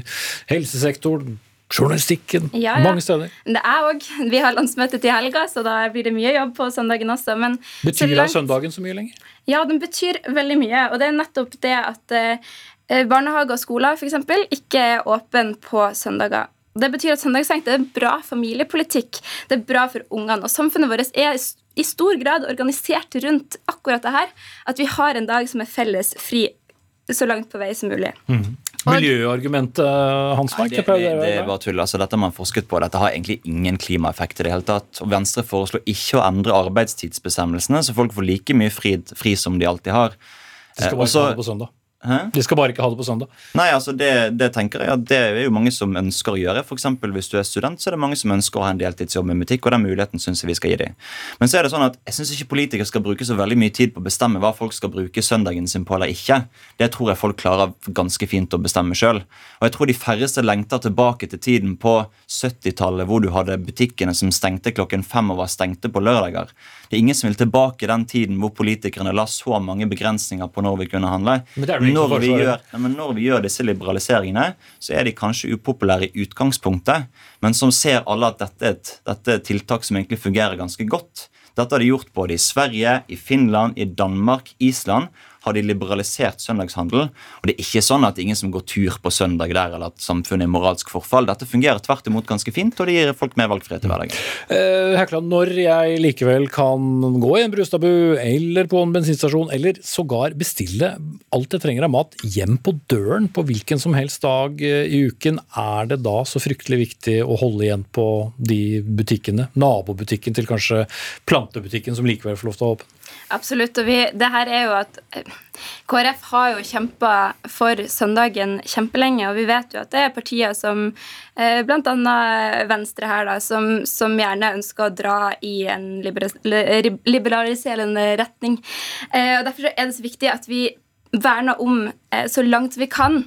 helsesektoren. Journalistikken. Ja, ja. Mange steder. Det er òg. Vi har landsmøte til helga, så da blir det mye jobb på søndagen også. Men betyr langt... søndagen så mye lenger? Ja, den betyr veldig mye. Og det er nettopp det at eh, barnehage og skoler f.eks. ikke er åpne på søndager. Det betyr at søndagsstengt er bra familiepolitikk. Det er bra for ungene. Og samfunnet vårt er i stor grad organisert rundt akkurat det her. At vi har en dag som er felles fri så langt på vei som mulig. Mm. Miljøargumentet, Hansmark? Det, det, det, er bare tull. Altså, dette har man forsket på. Dette har egentlig ingen klimaeffekt i det hele tatt. Og Venstre foreslår ikke å endre arbeidstidsbestemmelsene, så folk får like mye fri, fri som de alltid har. De skal bare Også, på søndag. Hæ? De skal bare ikke ha det på søndag. Nei, altså det, det, tenker jeg at det er jo mange som ønsker å gjøre. For eksempel, Hvis du er student, så er det mange som ønsker å ha en deltidsjobb med butikk, og den muligheten synes jeg vi skal gi dem. Men så er det sånn at jeg syns ikke politikere skal bruke så veldig mye tid på å bestemme hva folk skal bruke søndagen sin på eller ikke. Det tror jeg folk klarer ganske fint å bestemme sjøl. Og jeg tror de færreste lengter tilbake til tiden på 70-tallet hvor du hadde butikkene som stengte klokken fem og var stengte på lørdager. Det er ingen som vil tilbake den tiden hvor politikerne la så mange begrensninger på når vi kunne handle. Når vi, gjør, når vi, gjør, disse liberaliseringene, så er de kanskje upopulære i utgangspunktet, men som ser alle at dette er et, dette er et tiltak som egentlig fungerer ganske godt. Dette har de gjort både i Sverige, i Finland, i Danmark, Island har de liberalisert søndagshandel. Og det er ikke sånn at ingen som går tur på søndag der, eller at samfunnet er moralsk forfall. Dette fungerer tvert imot ganske fint, og det gir folk mer valgfrihet i hverdagen. Eh, Hekland, når jeg likevel kan gå i en brustabu eller på en bensinstasjon, eller sågar bestille alt jeg trenger av mat hjem på døren på hvilken som helst dag eh, i uken, er det da så fryktelig viktig å holde igjen på de butikkene? Nabobutikken til kanskje plantebutikken som likevel får lov til å ha åpen? Absolutt. og vi, det her er jo at eh, KrF har jo kjempa for søndagen kjempelenge, og vi vet jo at det er partier som eh, bl.a. Venstre her, da, som, som, gjerne ønsker å dra i en liberaliserende retning. Eh, og Derfor er det så viktig at vi verner om så langt vi kan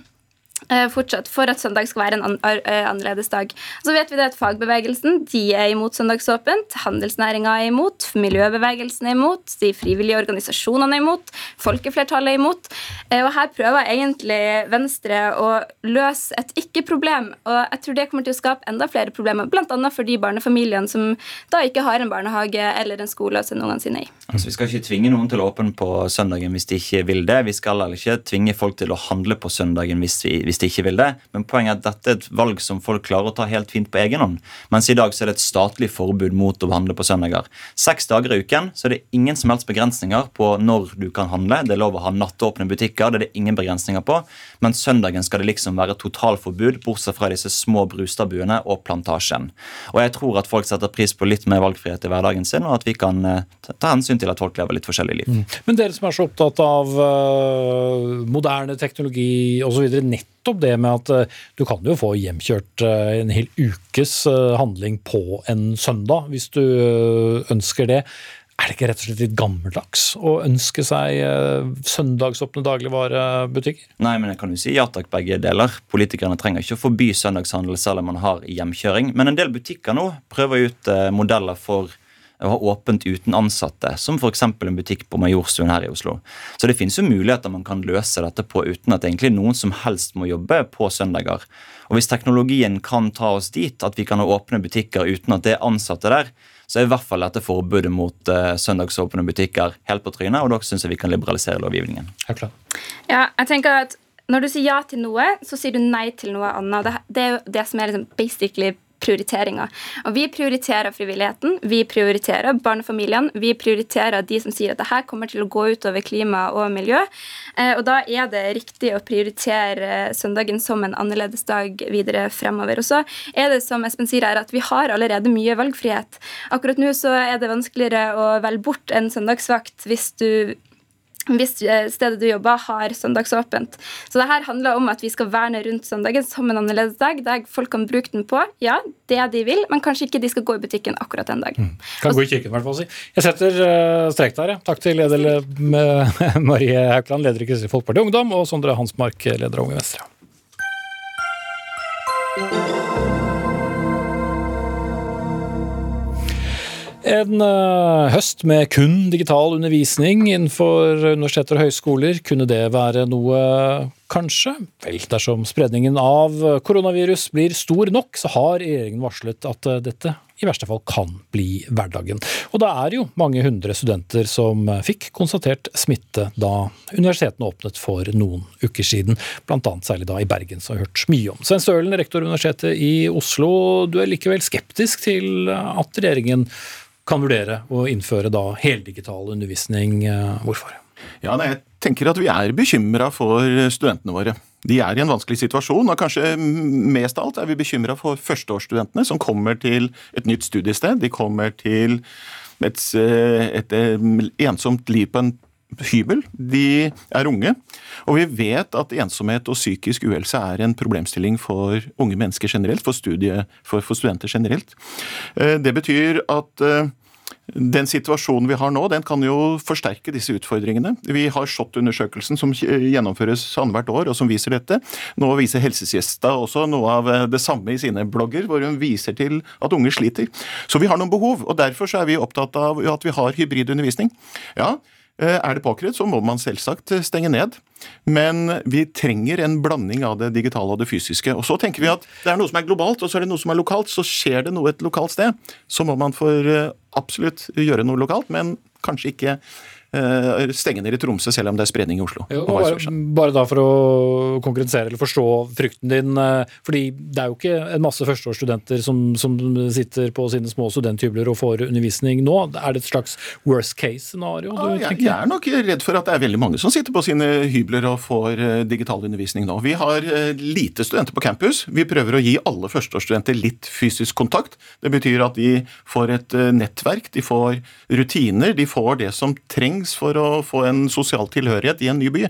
fortsatt for at søndag skal være en eh, annerledes dag. Så vet vi det at Fagbevegelsen de er imot søndagsåpent, handelsnæringa er imot, miljøbevegelsen er imot, de frivillige organisasjonene er imot, folkeflertallet er imot. Eh, og Her prøver egentlig Venstre å løse et ikke-problem. og Jeg tror det kommer til å skape enda flere problemer, bl.a. for de barnefamiliene som da ikke har en barnehage eller en skole å sende ungene sine i. Altså, vi skal ikke tvinge noen til å åpne på søndagen hvis de ikke vil det. Vi skal heller ikke tvinge folk til å handle på søndagen hvis vi hvis de ikke vil det. Men poenget er at dette er et valg som folk klarer å ta helt fint på egen hånd. Mens i dag så er det et statlig forbud mot å handle på søndager. Seks dager i uken så er det ingen som helst begrensninger på når du kan handle. Det er lov å ha nattåpne butikker, det er det ingen begrensninger på. Men søndagen skal det liksom være totalforbud, bortsett fra disse små brustadbuene og plantasjen. Og jeg tror at folk setter pris på litt mer valgfrihet i hverdagen sin, og at vi kan eh, ta hensyn til at folk lever litt forskjellig liv. Mm. Men dere som er så opptatt av uh, moderne teknologi osv., nettopp det med at uh, du kan jo få hjemkjørt uh, en hel ukes handling på en søndag, hvis du ønsker det. Er det ikke rett og slett litt gammeldags å ønske seg søndagsåpne dagligvarebutikker? Nei, men jeg kan jo si ja takk, begge deler. Politikerne trenger ikke å forby søndagshandel selv om man har hjemkjøring. Men en del butikker nå prøver ut modeller for å ha åpent uten ansatte, som f.eks. en butikk på Majorstuen her i Oslo. Så det finnes jo muligheter man kan løse dette på uten at egentlig noen som helst må jobbe på søndager. Og hvis teknologien kan ta oss dit at vi kan ha åpne butikker uten at det er ansatte der, så er i hvert fall dette forbudet mot uh, søndagsåpne butikker helt på trynet, og da syns jeg vi kan liberalisere lovgivningen. Helt klart. Ja, jeg tenker at når du sier ja til noe, så sier du nei til noe annet. Det, det er jo det som er liksom basically prioriteringer. Og vi prioriterer frivilligheten, vi prioriterer barnefamiliene, vi prioriterer de som sier at det her kommer til å gå utover klima og miljø. Eh, og da er det riktig å prioritere søndagen som en annerledes dag videre fremover. Og så er det som Espen sier her, at vi har allerede mye valgfrihet. Akkurat nå så er det vanskeligere å velge bort en søndagsvakt hvis du hvis eh, stedet du jobber, har søndagsåpent. Så det her handler om at vi skal verne rundt søndagen som en annerledes dag, der folk kan bruke den på ja, det de vil, men kanskje ikke de skal gå i butikken akkurat den dagen. Mm. Kan gå i kirken, i hvert fall. si. Jeg setter uh, strek der. Ja. Takk til leder Marie Haukland, leder i Kristelig Folkeparti Ungdom, og Sondre Hansmark, leder av Unge Venstre. En uh, høst med kun digital undervisning innenfor universiteter og høyskoler, kunne det være noe, kanskje? Vel, dersom spredningen av koronavirus blir stor nok, så har regjeringen varslet at uh, dette i verste fall kan bli hverdagen. Og det er jo mange hundre studenter som fikk konstatert smitte da universitetene åpnet for noen uker siden, bl.a. særlig da i Bergen, som vi har hørt mye om. Svein Stølen, rektor ved Universitetet i Oslo, du er likevel skeptisk til at regjeringen kan vurdere å innføre da heldigital undervisning. Eh, hvorfor? Ja, jeg tenker at Vi er bekymra for studentene våre. De er i en vanskelig situasjon, og kanskje mest av alt er vi bekymra for førsteårsstudentene som kommer til et nytt studiested. De kommer til et, et, et ensomt liv på en hybel. De er unge. Og vi vet at ensomhet og psykisk uhelse er en problemstilling for unge mennesker generelt, for, studie, for, for studenter generelt. Eh, det betyr at eh, den situasjonen vi har nå, den kan jo forsterke disse utfordringene. Vi har SHoT-undersøkelsen som gjennomføres annethvert år, og som viser dette. Nå viser Helsesgjesta også noe av eh, det samme i sine blogger, hvor hun viser til at unge sliter. Så vi har noen behov, og derfor er vi opptatt av at vi har hybridundervisning. Ja, Eh, er det påkrevd, så må man selvsagt eh, stenge ned. Men vi trenger en blanding av det digitale og det fysiske. Og så tenker vi at det er noe som er globalt, og så er det noe som er lokalt. Så skjer det noe et lokalt sted, så må man for eh, absolutt gjøre noe lokalt, men kanskje ikke eh, stenge ned i Tromsø selv om det er spredning i Oslo. Jo, bare, bare da for å konkretisere eller forstå frykten din. eh, fordi det er jo ikke en masse førsteårsstudenter som, som sitter på sine små studenthybler og får undervisning nå. Er det et slags worst case-scenario? Ja, jeg, jeg er nok redd for at det er veldig mange som sitter på sine hybler og får eh, digital undervisning nå. Vi har eh, lite studenter på campus. Vi prøver å gi alle førsteårsstudenter litt fysisk kontakt. Det betyr at de får et eh, nettverk, de får rutiner, de får det som trengs for å få en sosial tilhørighet i en ny by.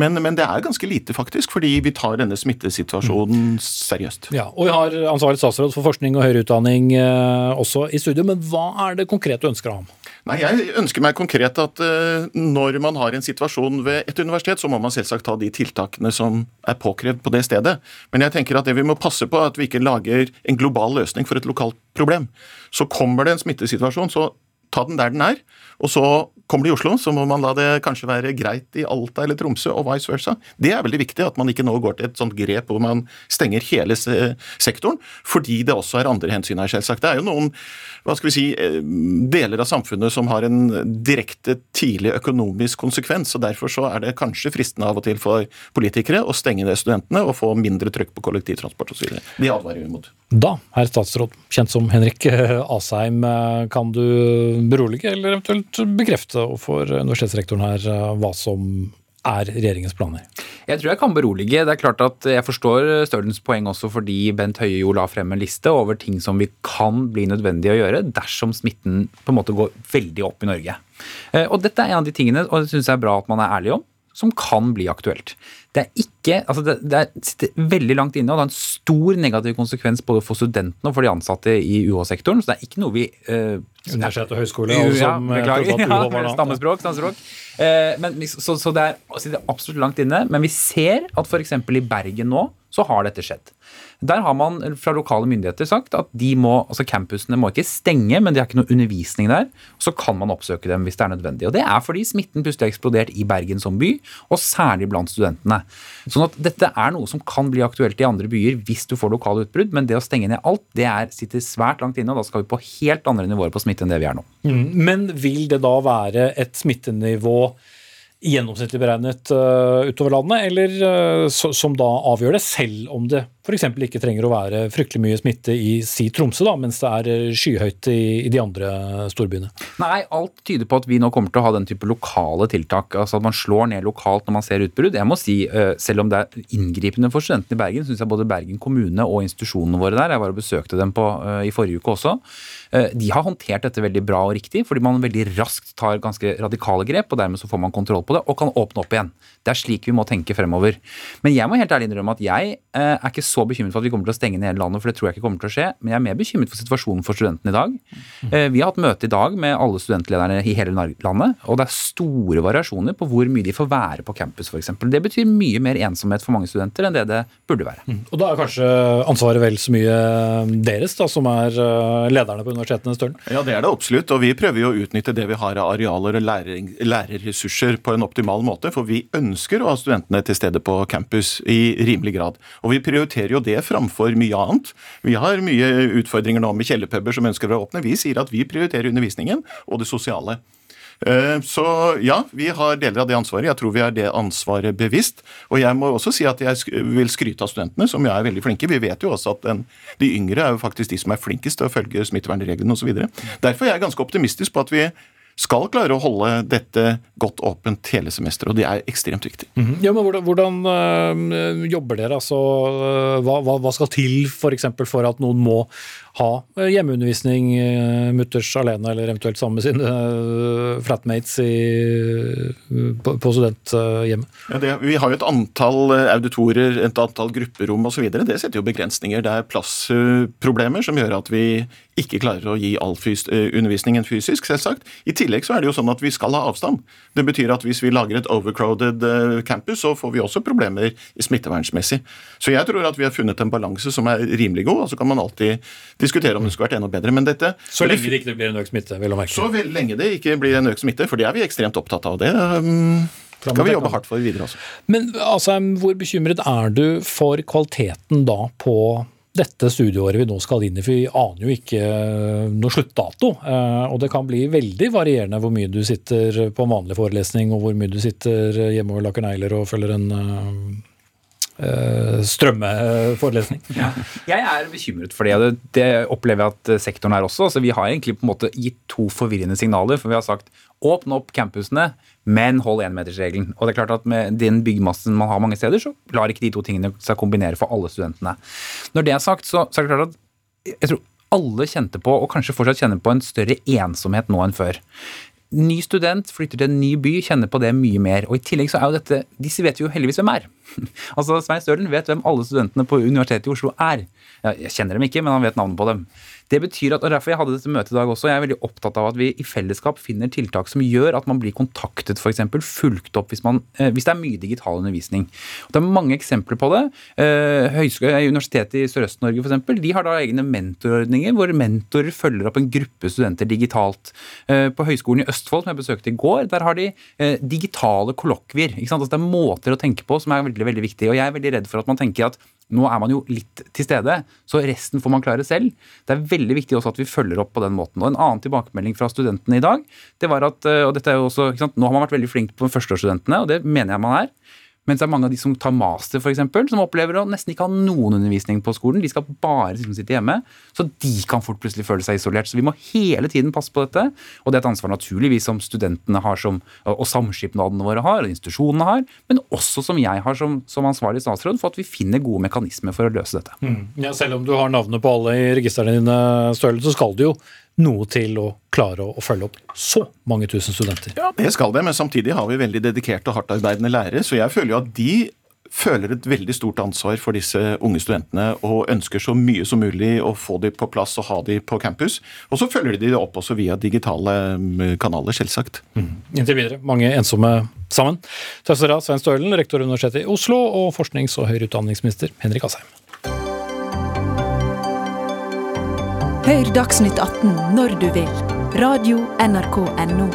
Men, men det er ganske lite, faktisk, fordi vi tar denne smittesituasjonen seriøst. Ja, og vi har ansvarlig statsråd for forskning og høyere utdanning eh, også i studio. Men hva er det konkret du ønsker av ham? Nei, Jeg ønsker meg konkret at eh, når man har en situasjon ved et universitet, så må man selvsagt ta de tiltakene som er påkrevd på det stedet. Men jeg tenker at det vi må passe på, er at vi ikke lager en global løsning for et lokalt problem. Så kommer det en smittesituasjon, så ta den der den er. Og så kommer det i Oslo, så må man la det kanskje være greit i Alta eller Tromsø, og vice versa. Det er veldig viktig at man ikke nå går til et sånt grep hvor man stenger hele sektoren, fordi det også er andre hensyn her, selvsagt. Det er jo noen hva skal vi si, eh, deler av samfunnet som har en direkte tidlig økonomisk konsekvens, og derfor så er det kanskje fristende av og til for politikere å stenge det studentene og få mindre trykk på kollektivtransport osv. Det advarer vi mot. Da, herr statsråd, kjent som Henrik Asheim, eh, kan du berolige eller eventuelt bekrefte overfor universitetsrektoren her eh, hva som er regjeringens planer? Jeg tror jeg kan berolige. Det er klart at Jeg forstår Stølens poeng også fordi Bent Høie jo la frem en liste over ting som vi kan bli nødvendig å gjøre dersom smitten på en måte går veldig opp i Norge. Eh, Og Dette er en av de tingene, og det syns jeg er bra at man er ærlig om, som kan bli aktuelt. Det er ikke, altså det, det er- sitter veldig langt inne, og det har en stor negativ konsekvens både for studentene og for de ansatte i UH-sektoren. Så det er ikke noe vi eh, Universitet og høyskole, og ja, som, eh, beklager. UH var Ja, stammespråk. stammespråk. Eh, men, så, så det er, sitter absolutt langt inne. Men vi ser at f.eks. i Bergen nå så har dette skjedd. Der har man fra lokale myndigheter sagt at de må, altså campusene må ikke stenge, men de har ikke noe undervisning der. Så kan man oppsøke dem hvis det er nødvendig. Og Det er fordi smitten plutselig har eksplodert i Bergen som by, og særlig blant studentene. Sånn at dette er noe som kan bli aktuelt i andre byer hvis du får lokale utbrudd, men det å stenge ned alt, det er, sitter svært langt inne, og da skal vi på helt andre nivåer på smitte enn det vi er nå. Mm, Men vil det da være et smittenivå gjennomsnittlig beregnet uh, utover landet, eller uh, som da avgjør det, selv om det f.eks. ikke trenger å være fryktelig mye smitte i si Tromsø, da, mens det er eh, skyhøyt i, i de andre storbyene? Nei, alt tyder på at vi nå kommer til å ha den type lokale tiltak. altså At man slår ned lokalt når man ser utbrudd. Jeg må si, eh, Selv om det er inngripende for studentene i Bergen, syns jeg både Bergen kommune og institusjonene våre der, jeg var og besøkte dem på, eh, i forrige uke også, de har håndtert dette veldig bra og riktig, fordi man veldig raskt tar ganske radikale grep, og dermed så får man kontroll på det, og kan åpne opp igjen. Det er slik vi må tenke fremover. Men jeg må helt ærlig innrømme at jeg er ikke bekymret for at vi kommer til å stenge ned hele landet, for det tror jeg ikke kommer til å skje, men jeg er mer bekymret for situasjonen for studentene i dag. Eh, vi har hatt møte i dag med alle studentlederne i hele landet, og det er store variasjoner på hvor mye de får være på campus, f.eks. Det betyr mye mer ensomhet for mange studenter enn det det burde være. Og da er kanskje ansvaret vel så mye deres, da, som er eh, lederne på universitetene, Stølen? Ja, det er det absolutt. Og vi prøver jo å utnytte det vi har av arealer og læring, lærerressurser på en optimal måte. For vi ønsker å ha studentene til stede på campus i rimelig grad. Og vi prioriterer jo det framfor mye annet. Vi har mye utfordringer nå med kjellerpuber som ønsker å åpne. Vi sier at vi prioriterer undervisningen og det sosiale. Eh, Så ja, vi har deler av det ansvaret. Jeg tror vi er det ansvaret bevisst. Og jeg må også si at jeg vil skryte av studentene, som er veldig flinke. Vi vet jo også at den, de yngre er jo faktisk de som er flinkest til å følge smittevernreglene osv. Derfor er jeg ganske optimistisk på at vi skal klare å holde dette godt åpent hele semesteret, og det er ekstremt viktig. Ja, men Hvordan, hvordan øh, jobber dere? Altså, øh, hva, hva, hva skal til for, eksempel, for at noen må ha øh, hjemmeundervisning øh, mutters alene, eller eventuelt sammen med sine øh, flatmates i, på, studenthjemmet? Ja, det, vi har jo et antall eh, auditorer, et antall grupperom osv. Det setter jo begrensninger. Det er plassproblemer som gjør at vi ikke klarer å gi all eh, undervisningen fysisk, selvsagt. I tillegg så er det jo sånn at vi skal ha avstand. Det betyr at hvis vi lager et overcrowded eh, campus, så får vi også problemer smittevernsmessig. Så jeg tror at vi har funnet en balanse som er rimelig god, og så kan man alltid diskutere om det skulle vært enda bedre. Men dette Så lenge det ikke blir en økt smitte, vil jeg merke. så vel- lenge det ikke blir en økt smitte, for det er vi ekstremt opptatt av. Det um, skal vi jobbe hardt for videre også. Men altså, hvor bekymret er du for kvaliteten da på dette studieåret vi nå skal inn i, for vi aner jo ikke eh, noe sluttdato. Eh, og det kan bli veldig varierende hvor mye du sitter på en vanlig forelesning, og hvor mye du sitter hjemme og lakker negler og følger en uh, strømmeforelesning. Ja. Jeg er bekymret for det, og det, opplever jeg at sektoren er også. Så vi har egentlig på en måte gitt to forvirrende signaler. For vi har sagt åpne opp campusene, men hold énmetersregelen. Og det er klart at med den byggmassen man har mange steder, så lar ikke de to tingene seg kombinere for alle studentene. Når det er sagt, så, så er det klart at jeg tror alle kjente på, og kanskje fortsatt kjenner på, en større ensomhet nå enn før. Ny student flytter til en ny by, kjenner på det mye mer. Og i tillegg så er jo dette Disse vet jo heldigvis hvem er. altså Svein Stølen vet hvem alle studentene på Universitetet i Oslo er. Jeg kjenner dem ikke, men han vet navnet på dem. Det betyr at, og Derfor jeg hadde dette møtet i dag også. Jeg er veldig opptatt av at vi i fellesskap finner tiltak som gjør at man blir kontaktet, f.eks. Fulgt opp hvis, man, eh, hvis, det er mye digital undervisning. Det er mange eksempler på det. Eh, Høyskole, Universitetet i Sørøst-Norge for eksempel, de har da egne mentorordninger hvor mentorer følger opp en gruppe studenter digitalt. Eh, på Høgskolen i Østfold, som jeg besøkte i går, der har de digitale kollokvier. Altså, det er måter å tenke på som er veldig, veldig viktig. Og jeg er veldig redd for at man tenker at nå er man jo litt til stede, så resten får man klare selv. Det er veldig viktig også at vi følger opp på den måten. Og En annen tilbakemelding fra studentene i dag, det var at eh, og dette er jo også, Nå har man vært veldig flink på førsteårsstudentene, og det mener jeg man er. Mens det er mange av de som tar master, eksempel, som opplever å nesten ikke ha noen undervisning på skolen. De skal bare liksom sitte hjemme. Så de kan fort plutselig føle seg isolert. Så vi må hele tiden passe på dette. Og det er et ansvar naturligvis som studentene har, som, og samskipnadene våre har, og institusjonene har, men også som jeg har som, som ansvarlig statsråd, for at vi finner gode mekanismer for å løse dette. Mm. Ja, selv om du har navnet på alle i registrene dine, Støle, så skal du jo noe til å klare å, følge opp så mange tusen studenter. Ja, det skal det, men samtidig har vi veldig dedikerte og hardtarbeidende lærere. Så jeg føler jo at de føler et veldig stort ansvar for disse unge studentene og ønsker så mye som mulig å få dem på plass og ha dem på campus. Og så følger de det opp også via digitale mm, kanaler, selvsagt. Mm. Inntil videre mange ensomme sammen. Takk skal dere ha, Svein Stølen, rektor ved Universitetet i Oslo, og forsknings- og høyere utdanningsminister Henrik Asheim. Hør Dagsnytt 18 når du vil. Radio NRK Radio.nrk.no.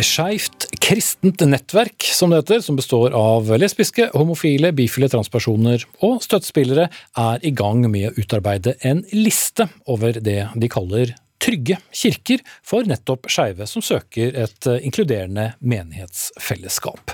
Skeivt kristent nettverk, som det heter, som består av lesbiske, homofile, bifile transpersoner og støttespillere, er i gang med å utarbeide en liste over det de kaller trygge kirker for nettopp skeive som søker et inkluderende menighetsfellesskap.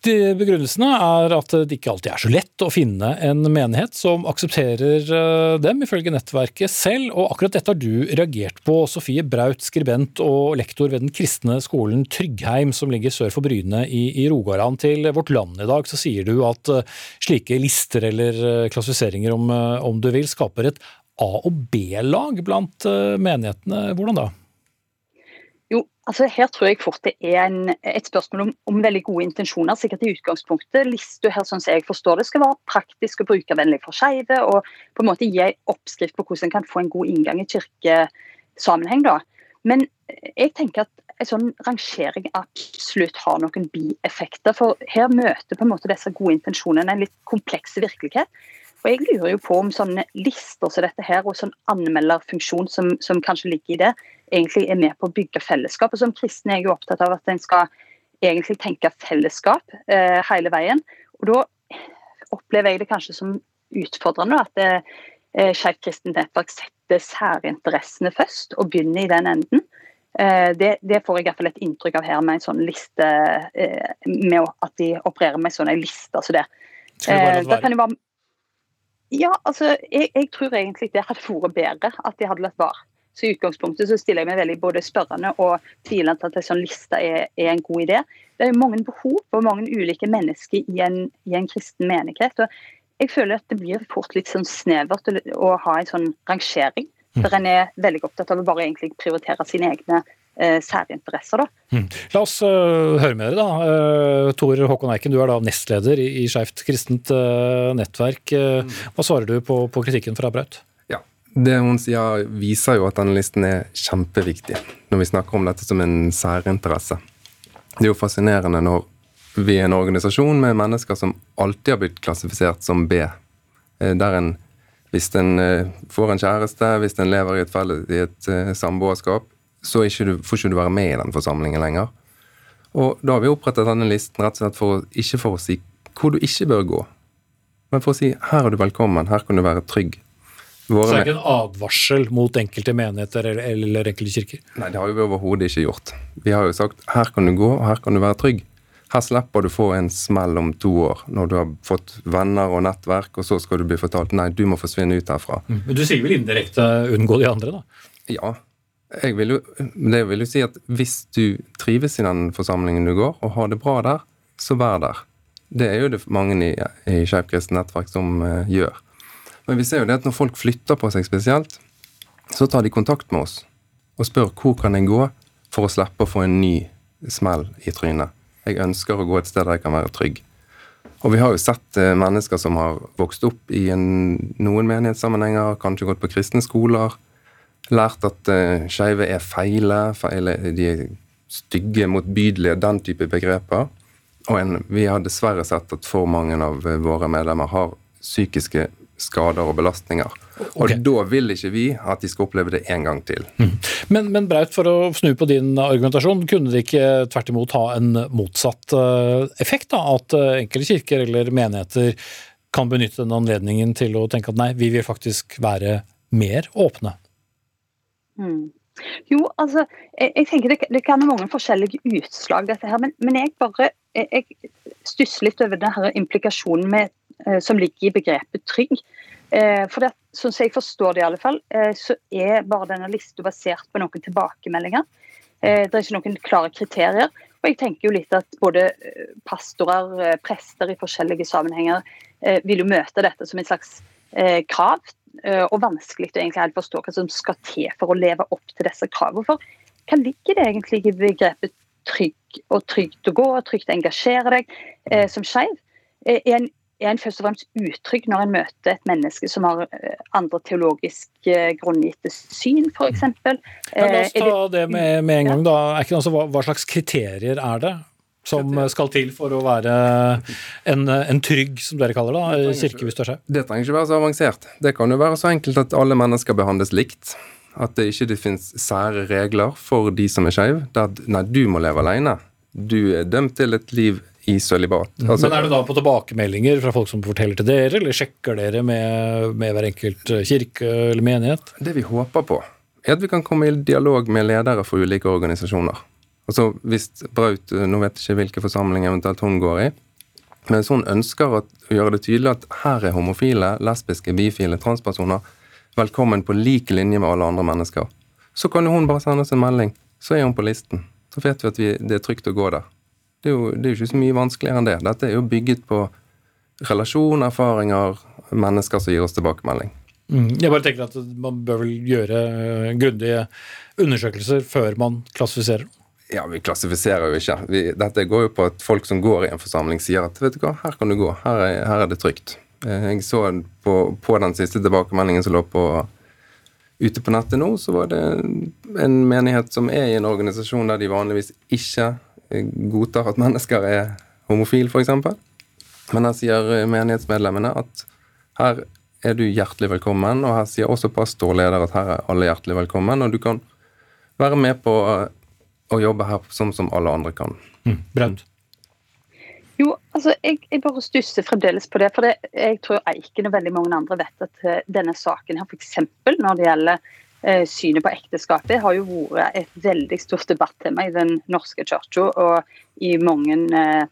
Begrunnelsene er at det ikke alltid er så lett å finne en menighet som aksepterer eh, dem, ifølge nettverket selv, og akkurat dette har du reagert på. Sofie Braut, skribent og lektor ved den kristne skolen Tryggheim, som ligger sør for Bryne i, i Rogaland. Til Vårt Land i dag så sier du at eh, slike lister eller eh, klassifiseringer, om, om du vil, skaper et A- og B-lag blant menighetene. Hvordan da? Altså, her tror jeg fort det er en, et spørsmål om, om, veldig gode intensjoner. sikkert i utgangspunktet. Lista her, sånn som jeg forstår det, skal være praktisk og brukervennlig for skeive. Og på en måte gi en oppskrift på hvordan en kan få en god inngang i kirkesammenheng. da. Men jeg tenker at en sånn rangering absolutt har noen bieffekter. For her møter på en måte disse gode intensjonene en litt kompleks virkelighet. Og jeg lurer jo på om sånne lister som dette her, og sånn anmelderfunksjon som, som kanskje ligger i det, egentlig er med på å bygge fellesskap. Og Som kristen er jeg jo opptatt av at en skal egentlig tenke fellesskap eh, hele veien. Og Da opplever jeg det kanskje som utfordrende at eh, Skeivt kristent nettverk setter særinteressene først, og begynner i den enden. Eh, det, det, får jeg i hvert fall et inntrykk av her med en sånn liste, eh, med at de opererer med sånne lister liste. så det. Eh, det kan jo være ja, altså, jeg, jeg, tror egentlig det hadde vært bedre at de hadde latt være. Så I utgangspunktet så stiller jeg meg veldig både spørrende og tvilende til at en sånn liste er, er, en god idé. Det er mange behov for mange ulike mennesker i en, i en kristen menighet. og Jeg føler at det blir fort litt sånn snevert å ha en sånn rangering. for Der en er veldig opptatt av å bare egentlig prioritere sine egne særinteresser. Da. Mm. La oss uh, høre med dere, da. Uh, Tor Håkon Eiken, du er da nestleder i, Skeivt kristent nettverk. Mm. Hva svarer du på, på kritikken fra Braut? Det hun sier, viser jo at denne listen er kjempeviktig når vi snakker om dette som en særinteresse. Det er jo fascinerende når vi er en organisasjon med mennesker som alltid har blitt klassifisert som B. Eh, der en, hvis en eh, får en kjæreste, hvis en lever i et, felles, i et samboerskap, så ikke du, får ikke du være med i den forsamlingen lenger. Og da har vi opprettet denne listen rett og slett for, ikke for å si hvor du ikke bør gå, men for å si her er du velkommen, her kan du være trygg. Våre så det er ikke en advarsel mot enkelte menigheter eller, eller enkelte kirker? Nei, det har vi overhodet ikke gjort. Vi har jo sagt her kan du gå, og her kan du være trygg. Her slipper du få en smell om to år, når du har fått venner og nettverk, og så skal du bli fortalt nei, du må forsvinne ut herfra. Mm. Men du sier vel indirekte unngå de andre, da? Ja. Jeg vil jo, det vil jo si at hvis du trives i den forsamlingen du går, og har det bra der, så vær der. Det er jo det mange i, i Skeivt kristent nettverk som uh, gjør. Men vi ser jo det at når folk flytter på seg spesielt, så tar de kontakt med oss og spør hvor kan jeg gå for å slippe å få en ny smell i trynet. Jeg ønsker å gå et sted der jeg kan være trygg. Og vi har jo sett uh, mennesker som har vokst opp i en, noen menighetssammenhenger, kanskje gått på kristne skoler, lært at uh, skeive er feile, feile, de er stygge, motbydelige, den type begreper. Og en, vi har dessverre sett at for mange av våre medlemmer har psykiske skader og belastninger. Okay. Og da vil ikke vi at de skal oppleve det en gang til. Mm. Men, men, Braut, for å snu på din argumentasjon, kunne det ikke tvert imot ha en motsatt eh, effekt? da, At eh, enkelte kirker eller menigheter kan benytte den anledningen til å tenke at nei, vi vil faktisk være mer åpne? Mm. Jo, altså, jeg, jeg tenker det, det, kan ha mange forskjellige utslag, dette her. Men, men jeg bare jeg, jeg stusser litt over denne implikasjonen med, eh, som ligger i begrepet trygg. Eh, for det, sånn som jeg forstår det i alle fall, eh, så er bare denne lista basert på noen tilbakemeldinger. Det er ikke noen klare kriterier. Og jeg tenker jo litt at både pastorer, prester i forskjellige sammenhenger, vil jo møte dette som et slags krav og vanskelig å egentlig forstå hva som skal til for å leve opp til disse kravene. For hva ligger det egentlig i begrepet trygg og trygt å gå og trygt å engasjere deg eh, som skeiv? Eh, er, er en først og fremst utrygg når en møter et menneske som har eh, andre teologisk grunngitte syn, f.eks.? La oss ta det med, med en gang. da. Altså, hva, hva slags kriterier er det som skal til for å være en, en trygg, som dere kaller det, kirke hvis det skjer? Det trenger ikke være så avansert. Det kan jo være så enkelt at alle mennesker behandles likt. At det ikke det finnes sære regler for de som er skeive. Nei, du må leve alene. Du er dømt til et liv i sølibat. Altså, Men er det da på tilbakemeldinger fra folk som forteller til dere, eller sjekker dere med, med hver enkelt kirke eller menighet? Det vi håper på, er at vi kan komme i dialog med ledere for ulike organisasjoner. Altså hvis Braut Nå vet jeg ikke hvilke forsamlinger eventuelt hun går i. Men hvis hun ønsker å gjøre det tydelig at her er homofile, lesbiske, bifile, transpersoner velkommen på lik linje med alle andre mennesker, så kan hun bare sende oss en melding. Så er hun på listen. Så vet vi at vi, det er trygt å gå der. Det er, jo, det er jo ikke så mye vanskeligere enn det. Dette er jo bygget på relasjon, erfaringer, mennesker som gir oss tilbakemelding. Mm, jeg bare tenker at Man bør vel gjøre grundige undersøkelser før man klassifiserer. Ja, vi klassifiserer jo ikke. Vi, dette går jo på at folk som går i en forsamling, sier at vet du hva, her kan du gå, her er, her er det trygt. Eh, jeg så på, på, den siste tilbakemeldingen som lå på ute på nettet nå, så var det en menighet som er i en organisasjon der de vanligvis ikke eh, godtar at mennesker er homofile, f.eks. Men her sier eh, menighetsmedlemmene at her er du hjertelig velkommen, og her sier også pastorleder at her er alle hjertelig velkommen, og du kan være med på å jobbe her sånn som alle andre kan. Mm. Brent? Jo, altså, jeg, jeg bare stusser fremdeles på det. For det, jeg tror Eiken og veldig mange andre vet at uh, denne saken her, f.eks. når det gjelder eh, synet på ekteskapet, har jo vært et veldig stort debattema i den norske kirka og i mange uh,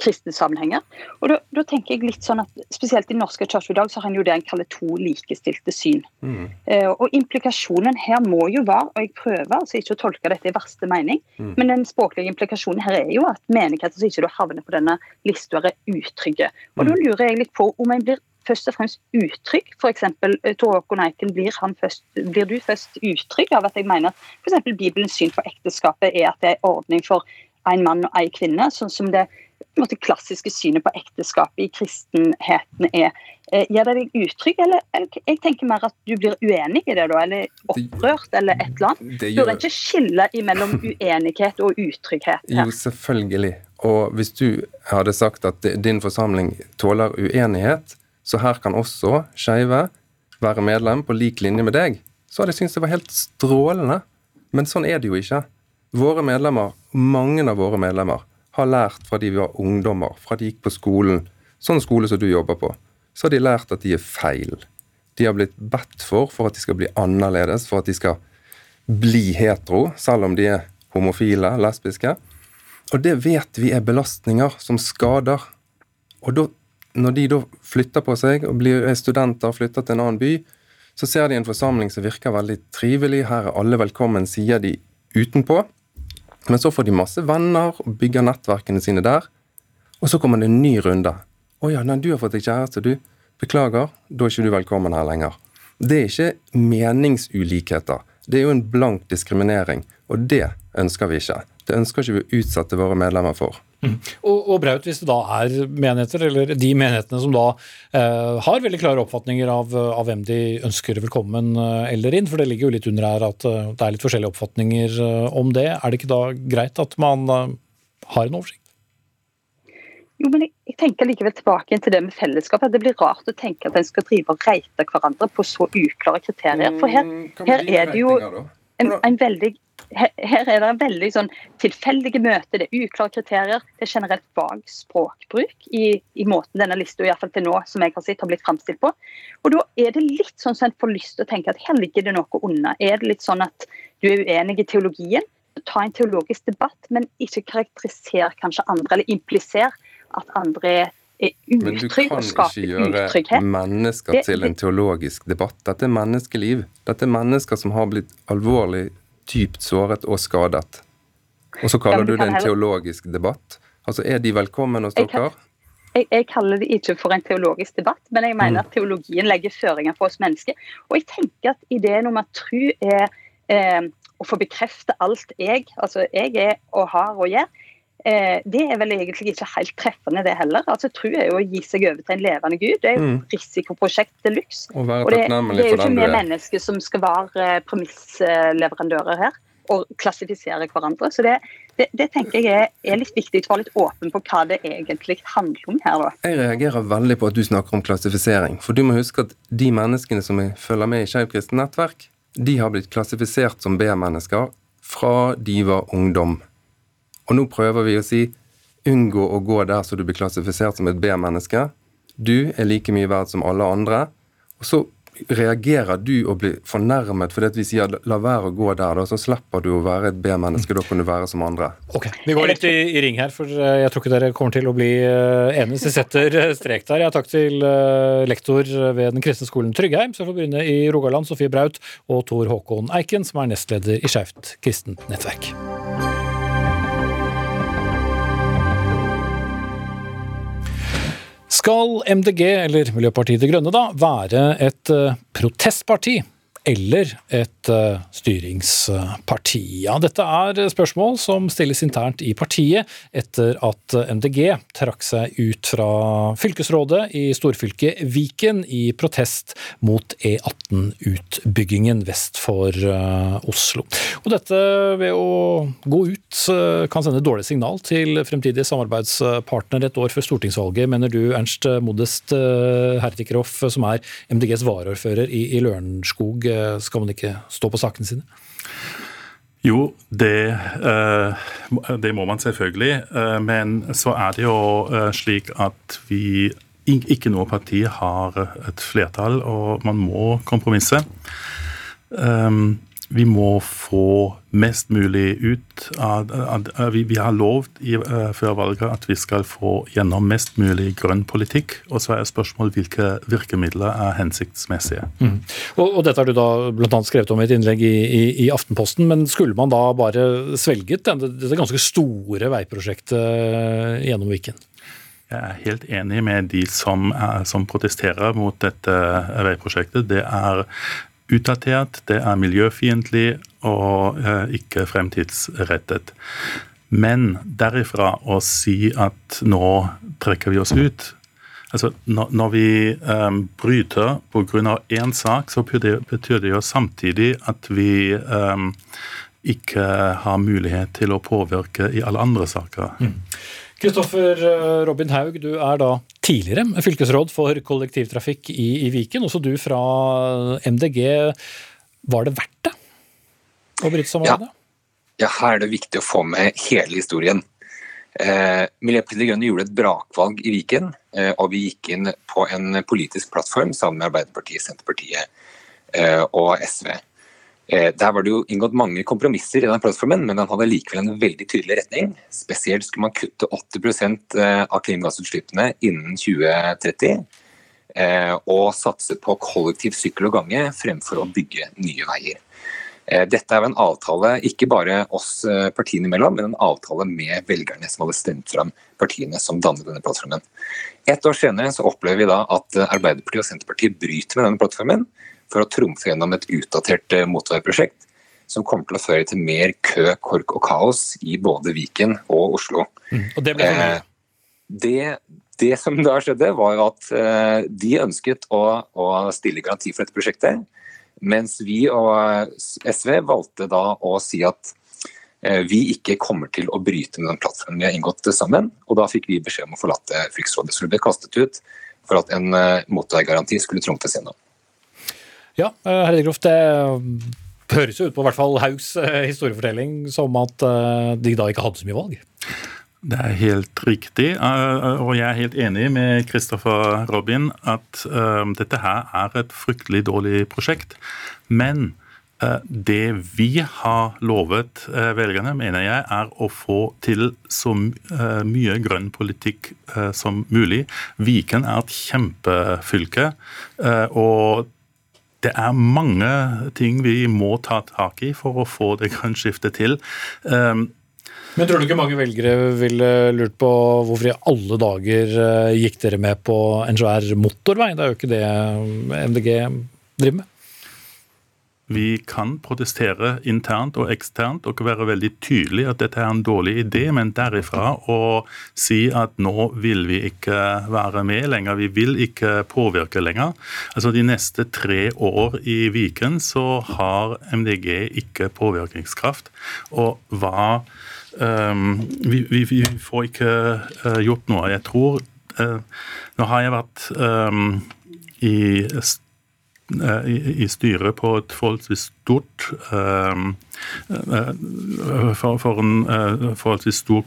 kristne sammenhenger. Og da, tenker jeg litt sånn at Spesielt i norske kirker i dag så har en jo det en kaller to likestilte syn. Mm. Eh, og Implikasjonen her må jo være, og jeg prøver altså ikke å tolke dette i verste mening, mm. men den språklige implikasjonen her er jo at menigheter som ikke havner på denne lista, er utrygge. Og Da mm. lurer jeg litt på om en blir først og fremst utrygg. F.eks. Eh, Tor Håkon Eiken, blir, først, blir, du først utrygg av at jeg mener at f.eks. Bibelens syn på ekteskapet er at det er ordning for en mann og en kvinne, sånn som det måte, klassiske synet på ekteskapet i kristenheten er. Gir gjør det deg utrygg, eller jeg tenker mer at du blir uenig i det, da, eller opprørt, eller et eller annet? Gjør... Burde ikke skille mellom uenighet og utrygghet? Her? Jo, selvfølgelig. Og hvis du hadde sagt at din forsamling tåler uenighet, så her kan også skeive være medlem på lik linje med deg, så hadde jeg syntes det var helt strålende. Men sånn er det jo ikke. Våre medlemmer, mange av våre medlemmer, har lært fra de var ungdommer, fra de gikk på skolen, sånn skole som du jobber på, så har de lært at de er feil. De har blitt bedt for for at de skal bli annerledes, for at de skal bli hetero, selv om de er homofile, lesbiske. Og det vet vi er belastninger som skader. Og da, når de da flytter på seg og blir studenter og flytter til en annen by, så ser de en forsamling som virker veldig trivelig. Her er alle velkommen, sier de utenpå. Men så får de masse venner og bygger nettverkene sine der. Og så kommer det en ny runde. 'Å ja, nei, du har fått deg kjæreste, du. Beklager, da er ikke du velkommen her lenger.' Det er ikke meningsulikheter. Det er jo en blank diskriminering, og det ønsker vi ikke. Det ønsker ikke vi å utsette våre medlemmer for. Mm. Og, og, Braut, hvis det da er menigheter, eller de menighetene som da eh, har veldig klare oppfatninger av, av, hvem de ønsker velkommen eh, eller inn, for det ligger jo litt under her at uh, det er litt forskjellige oppfatninger uh, om det, er det ikke da greit at man har en oversikt? Jo, men jeg, jeg, tenker likevel tilbake til det med fellesskapet. Det blir rart å tenke at en skal drive og reite hverandre på så uklare kriterier. For her, mm, her er det jo en, en veldig her er det veldig sånn tilfeldige møter, det er uklare kriterier. Det er generelt vag språkbruk i, i måten denne lista til nå som jeg har sett, har blitt framstilt på. Og Da er det litt sånn som en får lyst til å tenke at her ligger det noe unna. Er det litt sånn at du er uenig i teologien? Ta en teologisk debatt, men ikke karakteriser kanskje andre, eller impliser at andre er men du kan ikke gjøre mennesker til en teologisk debatt. Dette er menneskeliv. Dette er mennesker som har blitt alvorlig dypt såret og skadet. Og så kaller du det en teologisk debatt. Altså, Er de velkommen hos dere? Jeg, jeg, kaller det ikke for en teologisk debatt, men jeg mener mm. at teologien legger føringer for oss mennesker. Og jeg tenker at ideen om at tro er eh, å få bekrefte alt jeg, altså jeg er og har og gjør, det er vel egentlig ikke helt treffende, det heller. Altså Tro er jo å gi seg over til en levende gud. Det er jo mm. risikoprosjekt de luxe. Og, og det, det, er jo ikke vi mennesker som skal være eh, premissleverandører her og klassifisere hverandre. Så det, det, det tenker jeg er, er, litt viktig å være litt åpen på hva det egentlig handler om her. da. Jeg reagerer veldig på at du snakker om klassifisering. For du må huske at de menneskene som følger med i Skeivt kristent nettverk, de har blitt klassifisert som B-mennesker fra de var ungdom. Og nå prøver vi å si unngå å gå der så du blir klassifisert som et B-menneske. Du er like mye verdt som alle andre. Og så reagerer du og blir fornærmet fordi at vi sier la være å gå der, da, så slipper du å være et B-menneske. Da kan du være som andre. Ok, Vi går litt i, i, ring her, for eh, jeg tror ikke dere kommer til å bli eh, enige. Så setter eh, strek der. Jeg takk til lektor ved Den kristne skolen Tryggheim, som får begynne i Rogaland, Sofie Braut, og Tor Håkon Eiken, som er nestleder i Skeivt kristent nettverk. Skal MDG, eller Miljøpartiet De Grønne, da, være et eh, protestparti? Eller et uh, styringsparti? Ja, dette er spørsmål som stilles internt i partiet etter at MDG trakk seg ut fra fylkesrådet i storfylket Viken i protest mot E18-utbyggingen vest for uh, Oslo. Og dette ved å gå ut uh, kan sende dårlig signal til fremtidige samarbeidspartnere et år før stortingsvalget, mener du Ernst Modest Hertikroff, som er MDGs varaordfører i, i Skal man ikke stå på sakene sine? Jo, det, eh, det, må man selvfølgelig. Eh, men så er det jo eh, slik at vi ikke noe parti har et flertall, og man må kompromisse vi må få mest mulig ut av, vi, vi, har lovt i, uh, før valget at vi skal få gjennom mest mulig grønn politikk. Og så er spørsmålet hvilke virkemidler er hensiktsmessige. Mm. Og, og, Dette har du da bl.a. skrevet om i et innlegg i, i, i, Aftenposten. Men skulle man da bare svelget dette, dette ganske store veiprosjektet gjennom Viken? Jeg er helt enig med de som, er, som protesterer mot dette veiprosjektet. Det er utdatert, det er miljøfiendtlig og eh, ikke fremtidsrettet. Men derifra å si at nå trekker vi oss ut altså Når vi um, bryter pga. én sak, så betyr det jo samtidig at vi um, ikke har mulighet til å påvirke i alle andre saker. Mm. Kristoffer eh, Robin Haug, du er da tidligere fylkesråd for kollektivtrafikk i, i Viken. Også du fra MDG. Var det verdt det å bryte samarbeidet? Ja. Ja, her er det viktig å få med hele historien. Eh, Miljøpartiet De Grønne gjorde et brakvalg i Viken, eh, og vi gikk inn på en politisk plattform sammen med Arbeiderpartiet, Senterpartiet eh, og SV. Eh, der var det jo inngått mange kompromisser i den plattformen, men den hadde likevel en veldig tydelig retning. Spesielt skulle man kutte 80 eh, av klimagassutslippene innen 2030. Eh, og satse på kollektiv sykkel og gange fremfor å bygge nye veier. Dette er en avtale ikke bare oss partiene imellom, men en avtale med velgerne som hadde stemt fram partiene som dannet denne plattformen. Et år senere så opplever vi da at Arbeiderpartiet og Senterpartiet bryter med denne plattformen for å trumfe gjennom et utdatert motorveiprosjekt som kommer til å føre til mer kø, kork og kaos i både Viken og Oslo. Mm. Og det ble sånn. Det, det, som da skjedde, var jo at de ønsket å, å stille garanti for dette prosjektet. Mens vi og SV valgte da å si at eh, vi ikke kommer til å bryte med den plattformen vi har inngått sammen. Og da fikk vi beskjed om å forlate Fylkesrådet. Så det ble kastet ut for at en eh, motorveigaranti skulle trumfes gjennom. Ja, eh, Groff, det høres jo ut på hvert fall Haugs historiefortelling som at de da ikke hadde så mye valg? Det er helt riktig, eh, og jeg er helt enig med Christopher Robin at eh, dette her er et fryktelig dårlig prosjekt. Men eh, det vi har lovet velgerne, mener jeg, er å få til så mye grønn politikk som mulig. Viken er et kjempefylke. og det er mange ting vi må ta tak i for å få det grønne skiftet til. Men tror du ikke mange velgere ville lurt på hvorfor i alle dager eh, gikk dere med på en svær motorvei? Det er jo ikke det MDG driver med. Vi kan protestere internt og eksternt og være veldig tydelige at dette er en dårlig idé, men derifra å si at nå vil vi ikke være med lenger, vi vil ikke påvirke lenger. Altså De neste tre år i Viken så har MDG ikke påvirkningskraft. Og hva Um, vi, vi, vi, får ikke uh, gjort noe. Jeg tror uh, Nå har jeg vært um, i, uh, i, i, styret på et forholdsvis stort um, for, for, en forholdsvis stor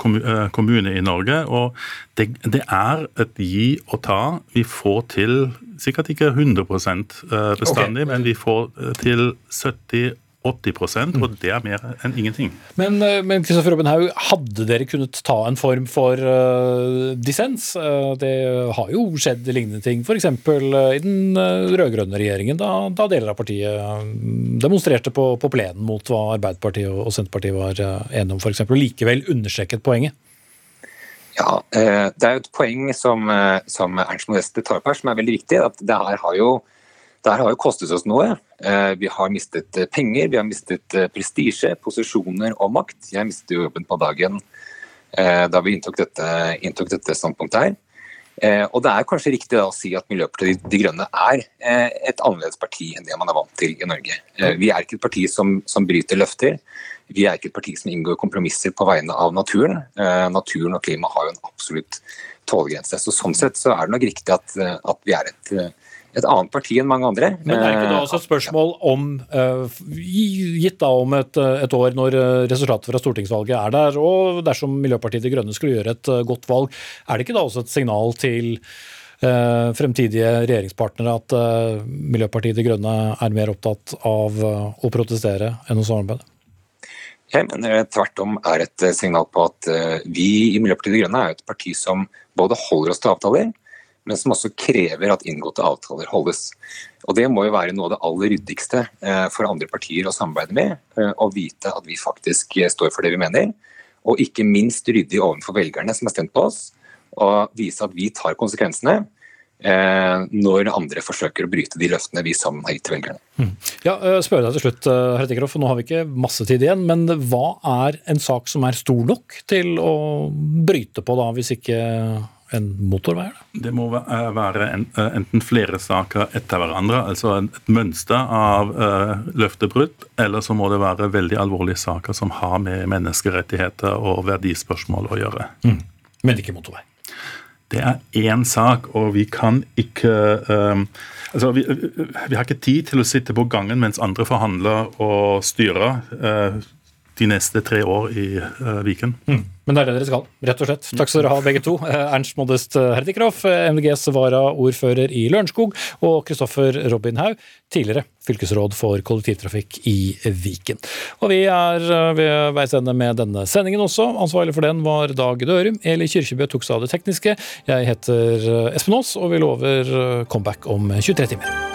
kommune i Norge. Og det, det, er et gi og ta. Vi får til sikkert ikke 100 bestandig, okay. men vi får til 70 80 og det er mer enn ingenting. Men, eh, men Kristoffer Robin Haug, hadde dere kunnet ta en form for uh, dissens? Uh, det har jo skjedd lignende ting, f.eks. Uh, i den uh, rød-grønne regjeringen, da, da, deler av partiet demonstrerte på, på plenen mot hva Arbeiderpartiet og, Senterpartiet var enige om, f.eks., og likevel understreket poenget. Ja, Det er jo et poeng som, som Ernst Modeste tar opp her, som er veldig viktig. at det her har jo dette har jo kostet oss noe. Eh, vi har mistet eh, penger, vi har mistet eh, prestisje, posisjoner og makt. Jeg mistet jo jobben på dagen da vi inntok dette, inntok dette standpunktet her. Og Det er kanskje riktig å si at Miljøpartiet De Grønne er et annerledes parti enn det man er vant til i Norge. Vi er ikke et parti som, som bryter løfter. Vi er ikke et parti som inngår kompromisser på vegne av naturen. Naturen og klima har jo en absolutt tålegrense. Så Sånn sett så er det nok riktig at, at vi er et et annet parti enn mange andre. Men er ikke da også et spørsmål om, eh, gitt da om et, et, år når eh, resultatet fra stortingsvalget er der, og dersom Miljøpartiet De Grønne skulle gjøre et eh, godt valg, er det ikke da også et signal til fremtidige regjeringspartnere at Miljøpartiet De Grønne er mer opptatt av å protestere enn å samarbeide? Jeg mener det tvert om er et signal på at vi i Miljøpartiet De Grønne er et parti som både holder oss til avtaler, men som også krever at inngåtte avtaler holdes. Og Det må jo være noe av det aller ryddigste eh, for andre partier å samarbeide med, eh, å vite at vi faktisk eh, står for det vi mener. Og ikke minst ryddig overfor velgerne som har stemt på oss, og vise at vi tar konsekvensene når andre forsøker å bryte de løftene vi sammen har gitt til velgerne. Hmm. Ja, spør deg til slutt, Hertikroff, Nå har vi ikke masse tid igjen, men hva er en sak som er stor nok til å bryte på, da, hvis ikke en motorvei? Da? Det må eh, være eh, enten flere saker etter hverandre, altså et mønster av uh, løftebrudd, eller så må det være veldig alvorlige saker som har med menneskerettigheter og verdispørsmål å gjøre. Mm. Men ikke motorvei? Det er én sak, og vi kan ikke um, altså vi, vi, har ikke tid til å sitte på gangen mens andre forhandler og styrer. Uh, de neste tre år i uh, Viken. Mm. Men det er det dere skal, rett og slett. Takk skal dere ha, begge to. Ernst Modest Herdikroff, MDGs varaordfører i Lørenskog, og Kristoffer Robin Haug, tidligere fylkesråd for kollektivtrafikk i Viken. Og vi er ved veis ende med denne sendingen også. Ansvarlig for den var Dag Dørum. Eli Kyrkjebø tok seg av det tekniske. Jeg heter Espen Aas, og vi lover comeback om 23 timer.